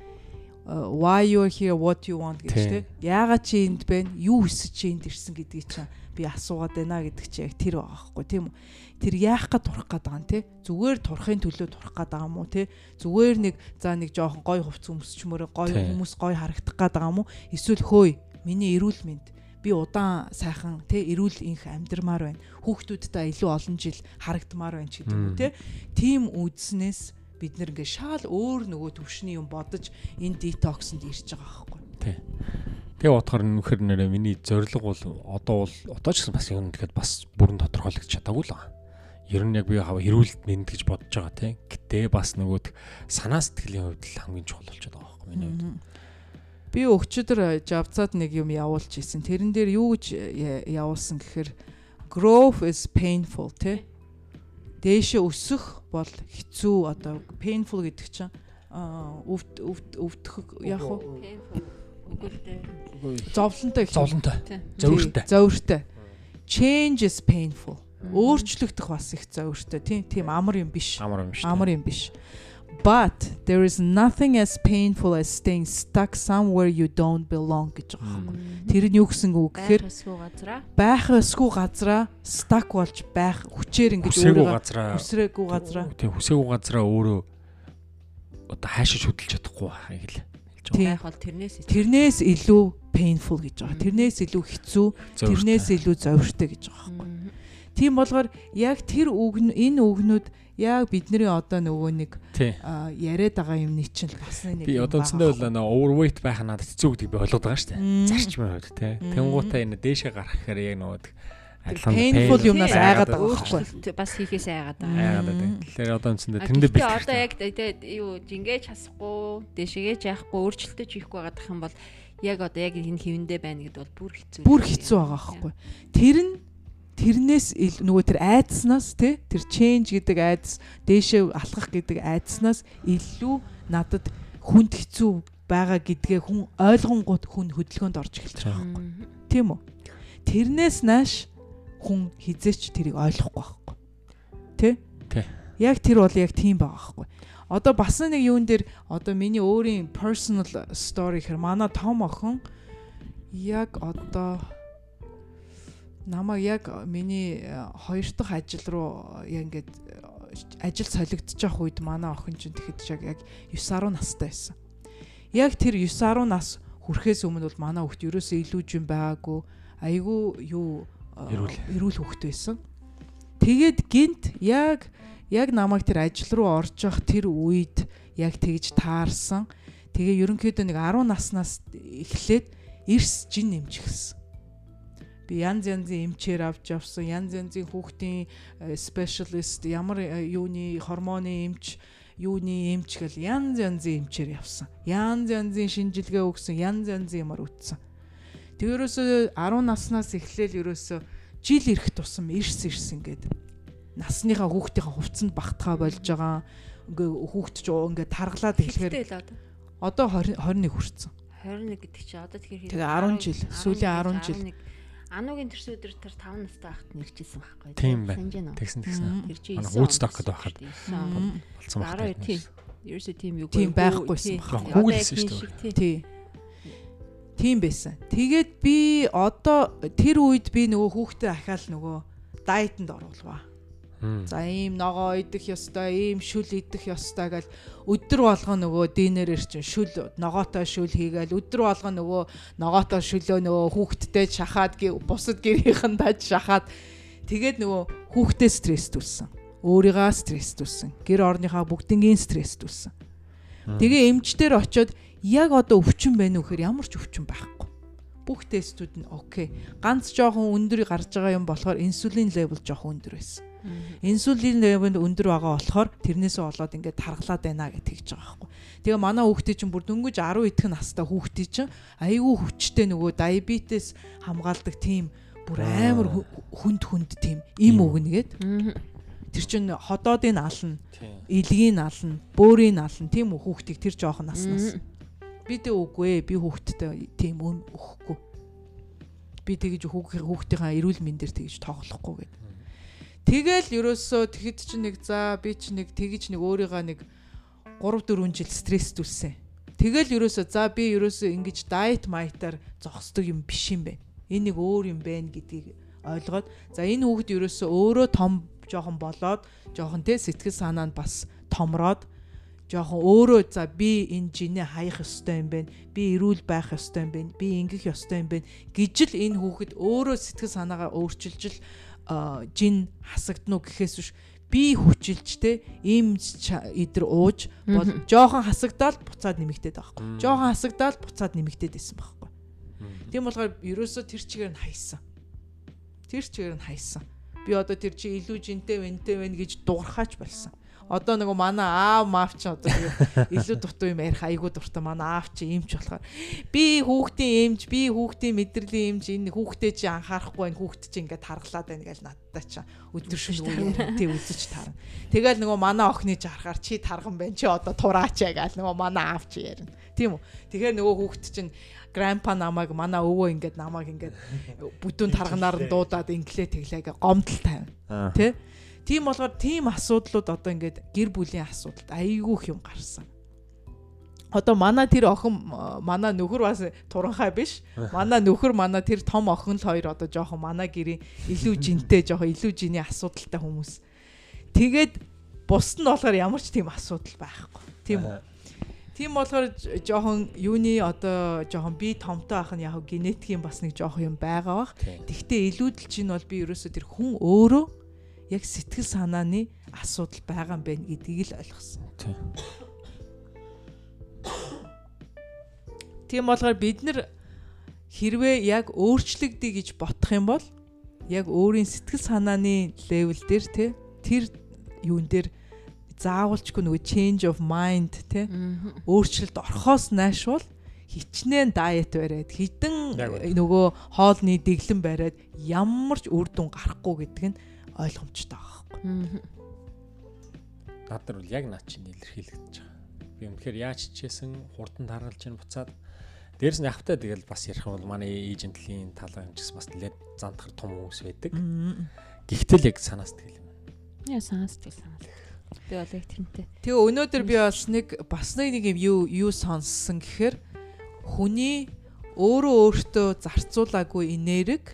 Uh, why you here what you want гэж Тийм. Яагаад чи энд байна? Юу хүсэж чи энд ирсэн гэдгийг чинь би асуугаад байна гэдэг чи яг тэр байгаа байхгүй тийм үү? Тэр яах гэж турах гээд байгаа юм те? Зүгээр турахын төлөө турах гээд байгаа юм уу те? Зүгээр нэг за нэг жоохон гой хувц өмсчмөр гой хүмүүс гой харагдах гээд байгаа юм уу? Эсвэл хөөе миний эрүүл мэнд би удаан сайхан те эрүүл инх амьдрмаар байна. Хүүхдүүдтэй илүү олон жил харагдмаар байна ч гэдэг Мм. те. Тим үдснээс бид нэр ингээ шал өөр нөгөө төвшний юм бодож энэ детоксонд ирж байгаа байхгүй. Тэгээ бодохоор нөхөр нэрээ миний зорилго бол одоо бол одоо ч гэсэн бас юм тэгэхэд бас бүрэн тодорхойлогдож чадаагүй л байгаа. Ер нь яг би хав эрүүлэлт мэд гэж бодож байгаа тийм. Гэтэ бас нөгөө санаа сэтгэлийн хувьд л хамгийн чухал болчиход байгаа байхгүй миний хувьд. Би өчигдөр жавцаад нэг юм явуулж исэн. Тэрэн дээр юу гэж я- явуулсан гэхээр growth is painful тий. Дээшээ өсөх бол хэцүү одоо painful гэдэг чинь аа өвд өвд өвдөх яг уу зовлонтой. Зовлонтой, зовиртой. Зовиртой. Change is painful. Өөрчлөгдөх бас их зовиртой тийм тийм амар юм биш. Амар юм дээ. Амар юм биш. But there is nothing as painful as staying stuck somewhere you don't belong гэж байгаа юм. Тэр нь юу гэсэн үг гэхээр Байх эсгүй газараа stuck болж байх хүчээр ингэж газараа хүсрээгүй газараа тийм хүсээгүй газараа өөрөө одоо хаашиж хөдөлж чадахгүй байхыг л хэлж байгаа. Тийм. байх бол тэрнээс тэрнээс илүү painful гэж байгаа. Тэрнээс илүү хэцүү, тэрнээс илүү зовиртой гэж байгаа байхгүй. Тийм болохоор яг тэр үг энэ үгнүүд яг бидний одоо нөгөө нэг яриад байгаа юмны чинь л бас нэг Би одоо байгаа үндсэндээ бол нөө overweight байх надад хэцүү гэдгийг би ойлгоод байгаа шүү дээ. Зарчмын хувьд тий. Мм. Тэнгуутаа энэ дээшээ гарах гэхээр яг нөгөө адилхан painful pain- юмнаас айгаад байгаа байгаа байхгүй. бас хийхээс айгаад байгаа. Айгаад Мм. байдаг. Тэгэхээр одоо үндсэндээ тэрэндээ бэлтгэх одоо яг юу жингээж хасахгүй, дэшигээч яахгүй, өөрчлөлтөж хийхгүй байгаадах юм бол яг одоо яг энэ хэвэндээ байна гэдээ бол бүр хэцүү. бүр хэцүү байгаа байхгүй. Тэр нь тэрнээс нөгөө тэр айдснаас тий тэр change гэдэг айдас дээшээ алхах гэдэг айдснаас илүү надад хүнд хэцүү байгаа гэдгээ хүн ойлгонгууд хүн хөдөлгөөнд орж эхэлж байгаа байхгүй. Тийм үү? Тэрнээс нааш хүн хизээч тэрийг ойлгохгүй байхгүй. Тэ. Яг тэр бол яг тийм байгаа байхгүй. Одоо бас нэг юун дээр одоо миний өөрийн personal story гэхээр манай том охин яг одоо намайг яг миний э, хоёр дахь ажил руу яг ингээд э, ажил солигдож явах үед манай охин чинь тэгэхэд яг яг 9 10 настай байсан. Яг тэр 9 10 нас хүрэхээс өмнө бол манай хүүхд ерөөсөө илүү жин байгаагүй айгүй юу э, эрүүл хүүхд байсан. Тэгээд гинт яг яг намайг тэр ажил руу орж явах тэр үед яг тэгж таарсан. Тэгээ ерөнхийдөө нэг 10 наснаас эхлээд эрс жин нэмчихсэн. Би янз янзын эмчээр авч явсан, янз янзын хүүхдийн спешиалист, ямар э, юуны гормоны эмч, юуны эмч гэл янз янзын эмчээр явсан. Янз янзын шинжилгээ өгсөн, янз янзын юмар үтсэн. Тэг ерөөсөө 10 наснаас эхлээл ерөөсөө жил ирэх тусам эрс эрс ингээд насныхаа хүүхдийнхаа хувцсанд багтахаа болж байгаа. Ингээ хүүхд ч ингээ таргалаад эхлэхээр одоо одоо 20 21 хүрсэн. 21 гэдэг чи одоо тэгэхээр Тэгээ 10 жил, сүүлийн 10 жил. Анугийн тэрс өдөр тэр 5 настай байхад нэрчээсэн байхгүй. Тийм байна. Байна? Тэгсэн тэгсэн. Тэр чи Манай 9 Woodstock он гэдэг байхад. байсан шүү дээ, 9 он. Мм. Болцсон баг. 12 тийм. Ерөөсөө тийм юу Тийм байхгүйсэн баг. Google-сэн шүү дээ. Тий. Тийм байсан. Тэгээд би одоо тэр үед би нөгөө хүүхдээ ахаал нөгөө дайетанд оруулваа. За ийм ногоо идэх ёстой, ийм шүл идэх ёстой гэл өдөр болгон нөгөө динерээр чинь шүл ногоотой шүл хийгээл өдөр болгон нөгөө ногоотой шүлөө нөгөө хүүхдтэй шахаад бусад гэрийнхэн даж шахаад тэгээд нөгөө хүүхдээ стресстүүлсэн. Өөрийгөө стресстүүлсэн. Гэр орныхаа бүгднгийн стресстүүлсэн. Тэгээ эмчдэр очиод яг одоо өвчин байна уу гэхээр ямар ч өвчин байхгүй. Бүх тестүүд нь окей. Ганц жоохон өндөр гарч байгаа юм болохоор инсулин левел жоохон өндөр байсан. Инсулин левел өндөр байгаа болохоор тэрнээсээ болоод ингээд тархлаад байна гэж тэгж байгаа байхгүй. Тэгээ манай хүүхдээ чинь бүр дөнгөж 10 идэх настай хүүхдээ чинь айгүй хүчтэй нөгөө диабетес хамгаалдаг тийм бүр амар хү- хүнд хүнд тийм им өгнөгээд тэр чинь ходоодын ална, илгийн ална, бөөрийн ална тийм үү хүүхдийг тэр жоохон наснаас. Би тэ үгүй ээ. Би хүүхдтэй тийм өн өгөхгүй. Би тэгж хүүхд хүүхдийнхаа эрүүл мэндээр тэгж тоглохгүй гэд. Тэгэл ерөөсөө тэгэд чи нэг за би чи нэг тэгж нэг өөрийгөө нэг 3 4 жил стресстүүлсэн. Тэгэл ерөөсөө за би ерөөсөө ингэж дайет майтаар зогсдог юм биш юм байна. Энэ нэг өөр юм байна гэдгийг ойлгоод за энэ хүүхд ерөөсөө өөрөө том жоохон болоод жоохон тэ сэтгэл санаа нь бас томроод жоохон өөрөө за би энэ жинээ хаях ёстой юм байна. Би эрүүл байх ёстой юм байна. Би ингэх ёстой юм байна гэж л энэ хүүхэд өөрөө сэтгэл санаагаа өөрчилж л жин хасагдана уу гэхээс биш би хүчилж те им идэр ууж бол жоохон хасагдаал буцаад нэмэгдээд байгаа хгүй. Жоохон хасагдаал буцаад нэмэгдээд исэн байхгүй. Тийм болохоор ерөөсөө тэр чигээр нь хайсан. Тэр чигээр нь хайсан. Би одоо тэр чи илүү жинтэй вэнтэй вэ гэж дуурхаач болсон. Одоо нөгөө манай аав маав чи одоо илүү дутуу юм ярих айгуу дуртай манай аав чи эмч болохоор би хүүхдийн эмч би хүүхдийн мэдрэлийн эмч энэ хүүхдээ чи анхаарахгүй байна хүүхд чи ингээд таргалаад байна гэж надтай чи өдөр шөнө үе тий үзэж тарна. Тэгэл нөгөө манай охины чи харахаар чи тарган байна чи одоо тураач яа гэл нөгөө манай аав чи ярина. Тийм үү. Тэгэхээр нөгөө хүүхд чинь грампа намайг манай өвөө ингээд намайг ингээд бүдүүн тарганаар нь дуудаад инглээ тэглээгээ гомдол тавина. Тэ? Тийм болохоор тийм асуудлууд одоо ингээд гэр бүлийн асуудалд айгүй их юм гарсан. Одоо манай тэр охин манай нөхөр бас туранхай биш. Манай нөхөр манай тэр том охин л хоёр одоо жоохон манай гэрийн илүү жинтэй жоохон илүү жиний асуудалтай хүмүүс. Тэгээд бусд нь болохоор ямар ч тийм асуудал байхгүй. Тийм үү? Тийм болохоор жоохон юуны одоо жоохон би томтой ах нь яг генетикийн бас нэг жоохон юм байгаа бах. Тэгтээ илүүдэл чинь бол би ерөөсөө тэр хүн өөрөө яг сэтгэл санааны асуудал байгаа юм байна гэдгийг л ойлгосон. Тийм болохоор бид нар хэрвээ яг өөрчлөгдөе гэж бодох юм бол яг өөрийн сэтгэл санааны левел дээр те тэр юун дээр заавалчгүй нөгөө change of mind те өөрчлөлт орхоос наашвал хичнээн дайет бариад хідэн нөгөө хоолны дэглэн бариад ямар ч үр дүн гарахгүй гэдэг нь ойлгомжтой байгаа байхгүй. Над нар бол яг наад чинь илэрхийлэгдэж байгаа. Би үнэхээр яаж чижсэн хурдан таргалж чинь буцаад дээрэс нь явахтаа тэгэл бас ярих юм бол манай эйжентлийн талын гэсэн бас нэлээд зантахар том хүмүүс байдаг. Гэхдээ л яг санаас тэгэл юм. Яа санаас тэг санаас. Би бол яг тэрнтэй. Тэгээ өнөөдөр би бас нэг бас нэг юм юу юу сонссон гэхээр хүний өөрөө өөртөө зарцуулаагүй энерги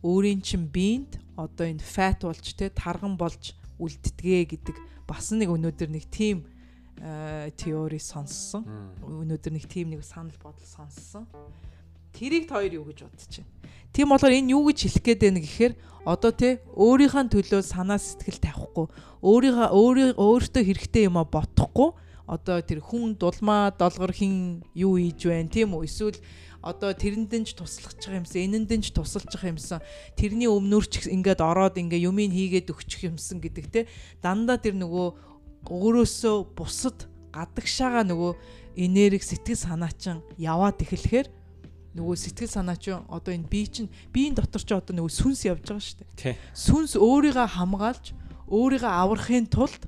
өөрийн чин биед одоо энэ fat болж те тарган болж үлддэгэ гэдэг бас нэг өнөөдөр нэг тийм теори сонссон. Өнөөдөр нэг тийм нэг санал бодол сонссон. Тэрийг хоёр юу гэж бодож байна. Тийм болохоор энэ юу гэж хэлэх гээд байна гэхээр одоо те өөрийнхөө төлөө санаа сэтгэл тавихгүй өөрийнхөө өөртөө хэрэгтэй юм а бодохгүй одоо тэр хүн дулмаа долгор хин юу хийж байна тийм үү эсвэл одоо тэрэндэн ч туслах юмсан энэндэн ч тусалж юмсан. Тэрний өмнөр ч ингээд ороод ингээ юмыг хийгээд өгчих юмсан гэдэг те. Дандаа тэр нөгөө өөрөөсөө бусад гадагшаага нөгөө энерги сэтгэл санаа чин яваад эхлэхээр нөгөө сэтгэл санаа чинь одоо энэ бие чинь биеийн дотор ч одоо нөгөө сүнс явж байгаа шүү дээ. Сүнс өөрийгөө хамгаалж өөрийгөө аврахын тулд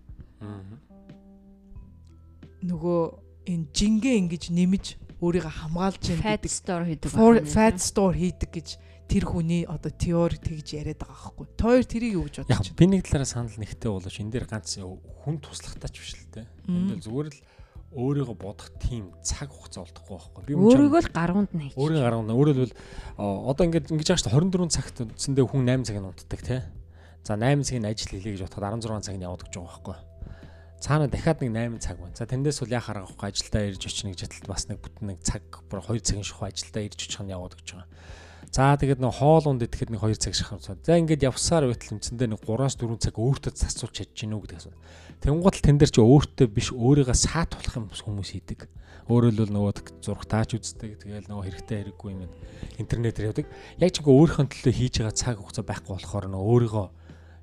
нөгөө энэ жингээ ингэж нэмж өөрийгөө хамгаалж яах гэдэг store хийдэг. Fat store хийдэг гэж тэр хүний одоо теори тэгж яриад байгаа байхгүй. Тоор тэрийг юу гэж бодож байна? Би нэг талаараа санал нэгтэй болооч энэ дээр ганц хүн туслахтаач биш л те. Энд зүгээр л өөрийгөө бодох тийм цаг хугацаа олдохгүй байхгүй. Би өөрийгөө л гаргуунд нь хийж. Өөрийн гаргуунд. Өөрөөр хэлбэл одоо ингээд ингэж яаж 24 цагт үндсэндээ хүн 8 цагийг унтдаг тий. За 8 цагийн ажил хийлээ гэж бодоход 16 цаг нь яваад гэж байгаа байхгүй. Цаана дахиад нэг 8 цаг байна. За тэндээс бол яхаар авахгүй ажилдаа ирж очих нэг житэлд бас нэг бүтэн нэг цаг бүр 2 цагийн шухуу ажилдаа ирж очих нь яваад гэж байгаа. За тэгээд нэг хоол унд идэхэд нэг 2 цаг шахав. За ингээд явсаар байтал үндсэндээ нэг 3-аас 4 цаг өөртөө засуулж чадж гинүү гэдэг асуу. Тэнгуут л тэн дээр чи өөртөө биш өөрийгөө саатуулах юм хүмүүс хийдэг. Өөрөөр л нөгөө зураг таач үздэг. Тэгээл нөгөө хэрэгтэй хэрэггүй юм интернетээр явдаг. Яг ч ингээ өөрийнхөө төлөө хийж байгаа цаг хугацаа байхгүй болохоор нөгөө өөрийгөө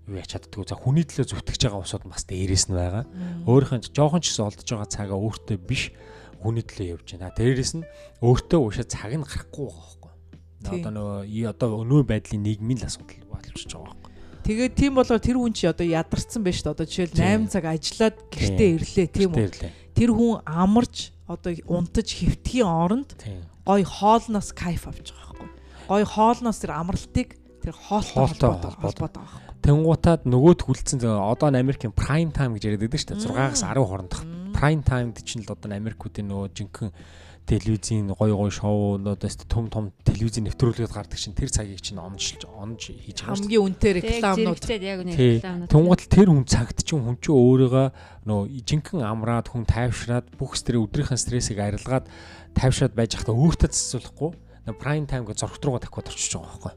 юу яч чаддгүй. За хүний төлөө зүтгэж байгаа усууд бас дээрээс нь байгаа. Өөрийнхөө жоохон ч гэсэн олдож байгаа цагаа өөртөө биш хүний төлөө явж байна. Дээрээс нь өөртөө уушаа цаг нь гарахгүй байгаа байхгүй. Одоо нөгөө одоо өнөө байдлын нийгмийн л асуудал болчихж байгаа байхгүй. Тэгээд тийм болоо тэр хүн чи одоо ядарсан байж та одоо жишээл 8 цаг ажиллаад гэртээ ирлээ тийм үү. Тэр хүн амарч одоо унтаж хөвтгийн оронд гой хоолноос кайф авч байгаа байхгүй. Гой хоолноос тэр амралтыг тэр хоолтой холбоод байгаа. Тэнгуутаад нөгөөд хүлцэн одоо Америкийн prime time гэж яриад байдаг шүү дээ. 6-аас 10 хоорондох prime time гэж чинь л одоо Америкуудын нөгөө жинхэнэ телевизийн гоё гоё шоунууд өст том том телевизийн нэвтрүүлгээд гардаг чинь тэр цагийг чинь онж онж хийж байгаа хамгийн үнэтэй рекламнууд. Тунгууд тэр хүн цагт чинь хүн чинь өөрийгөө нөө жинхэнэ амраад хүн тайвшраад бүх стресс өдрийнхөө стрессийг арилгаад тайвшраад байж захта өөртөө цэцүүлэхгүй прайм тайм гэж зургт руугаа тавиад орчиж байгаа байхгүй.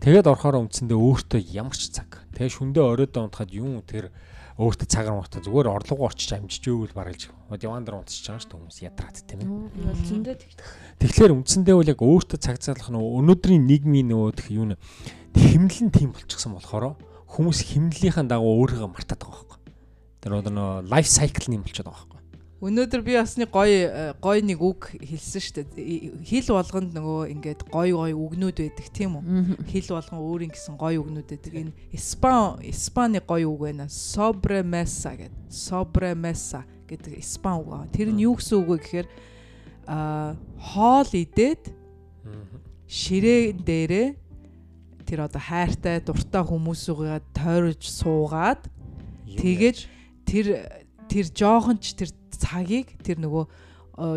Тэгээд орохоор үндсэндээ өөртөө ямар ч цаг. Тэгээд шүндээ оройдоо унтахад юм тэр өөртөө цагаар унтаа зүгээр орлогоо орчиж амжиж өөгөл баргалж диван дээр унтчих байгаа шүү хүмүүс ядраад тийм ээ. Тэгэхээр үндсэндээ бол яг өөртөө цаг залах нь өнөөдрийн нийгмийн нөгөө юу нэ химнэлэн тийм болчихсон болохоор хүмүүс химнэлийнхаа дагуу өөрийгөө мартаад байгаа байхгүй. Тэр нөгөө лайф сайкл юм болчиход байгаа байхгүй. Өнөөдөр би бас нэг гоё гоё нэг үг хэлсэн шүү дээ. Хил болгонд нөгөө ингээд гоё гоё үгнүүд байдаг тийм үү? Хил болгон өөрийн гэсэн гоё үгнүүд байдаг. Энэ Испан Испаны гоё үг байна. Sobremesa гэдэг. Sobremesa гэдэг Испан үг аа. Тэр нь юу гэсэн үг вэ гэхээр аа хоол идээд ширээн дээрээ тэр одоо хайртай дуртай хүмүүсүүгээ тойрож суугаад тэгээд тэр тэр жоохон ч тэр цагийг тэр нөгөө э,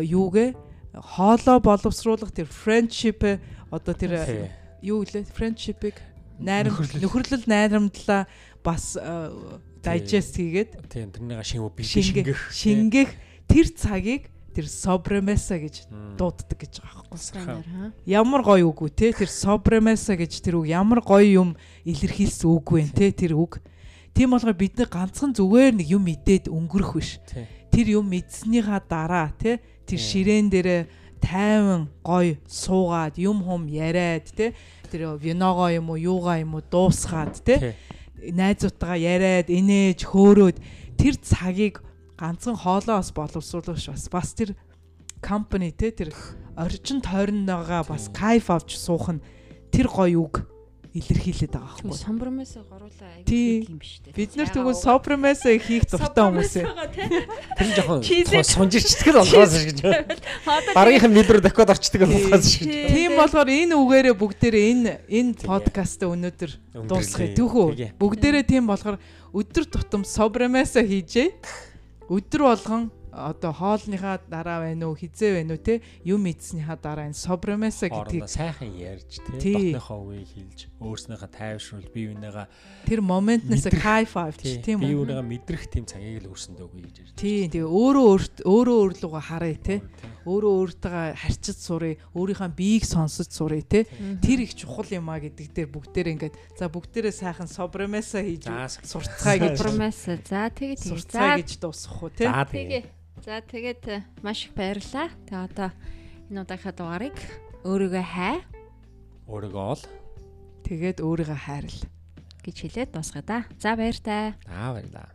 юугээ хоолоо боловсруулах тэр friendship одоо тэр юу гэлээ friendship-ыг найрам нөхөрлөл. найрамдлаа бас э, digest хийгээд. Тийм тэрнийг шингөө бишингэх шингэх тэр цагийг тэр sobremeса гэж дууддаг гэж байгаа байхгүй. Ямар гоё үг үү те тэр sobremesa гэж тэр үг ямар гоё юм илэрхийлсэн үг вэ те тэр үг. Тийм болохоор бид нэг ганцхан зүгээр нэг юм идээд өнгөрөх биш тэр юм мэдснийхаа дараа тий тэр ширээн дээр тайван гой суугаад юм хум яриад тий тэр виногоо юм уу юугаа юм уу дуусгаад тий найзуудтайгаа яриад инээж хөөрөөд тэр цагийг ганцхан хоолоос боловсруулах бас бас тэр компани те тэр орчин тойроноогоо бас кайф авч суух нь тэр гоё үг илэрхийлээд байгаа байхгүй. Сомбромесо горуулаа аяг юм биш үү? Бид нар тэгвэл сопромесо хийх дуртай хүмүүс ээ. Тэр нь жоохон сунжирчдаг л болохоос гэж. Баргийнхан мэдрүү дахиад орчдөг болохоос гэж. Тийм болохоор энэ үгээрээ бүгдээрээ энэ энэ подкаст өнөөдөр дуусгая түүхүү. Бүгдээрээ тийм болохоор өдөр тутам сопромесо хийжээ. Өдөр болгон одоо хоолныхаа дараа байна уу хизээ байна уу те юм идснийхаа дараа энэ Хоорондоо гэдгийг сайхан ярьж тий дотныхоо үеийг хэлж өөрснийхөө тайвшруул бие биенийгаа тэр моментнээс Мэдрэх. кайф авч тий тийм бие үү биенийгаа мэдрэх тийм цагийг л өрсөндөөгүй гэж ярьж. тий тэгээ өөрөө өөрөө өөрлөгөө харъя те өөрөө өөртөө харьцаж сурыг өөрийнхөө биеийг сонсож сурыг те тэр их чухал юм а гэдэг дээр бүгдээр ингээд за бүгдээрээ сайхан собремеса хийж За сурцгаая гэж Промес. За тэгээ тэгээ. сурцгаая За гэж дуусгах уу те За тэгээ. тэгээ. За тэгээд маш их баярлалаа. Тэгээ одоо энэ удаагийн дугаарыг өөрийгөө хай Өөрийгөө ол. тэгээд өөрийгөө хайрл гэж хэлээд дуусгая да. За баяр таа. Аа баярлаа.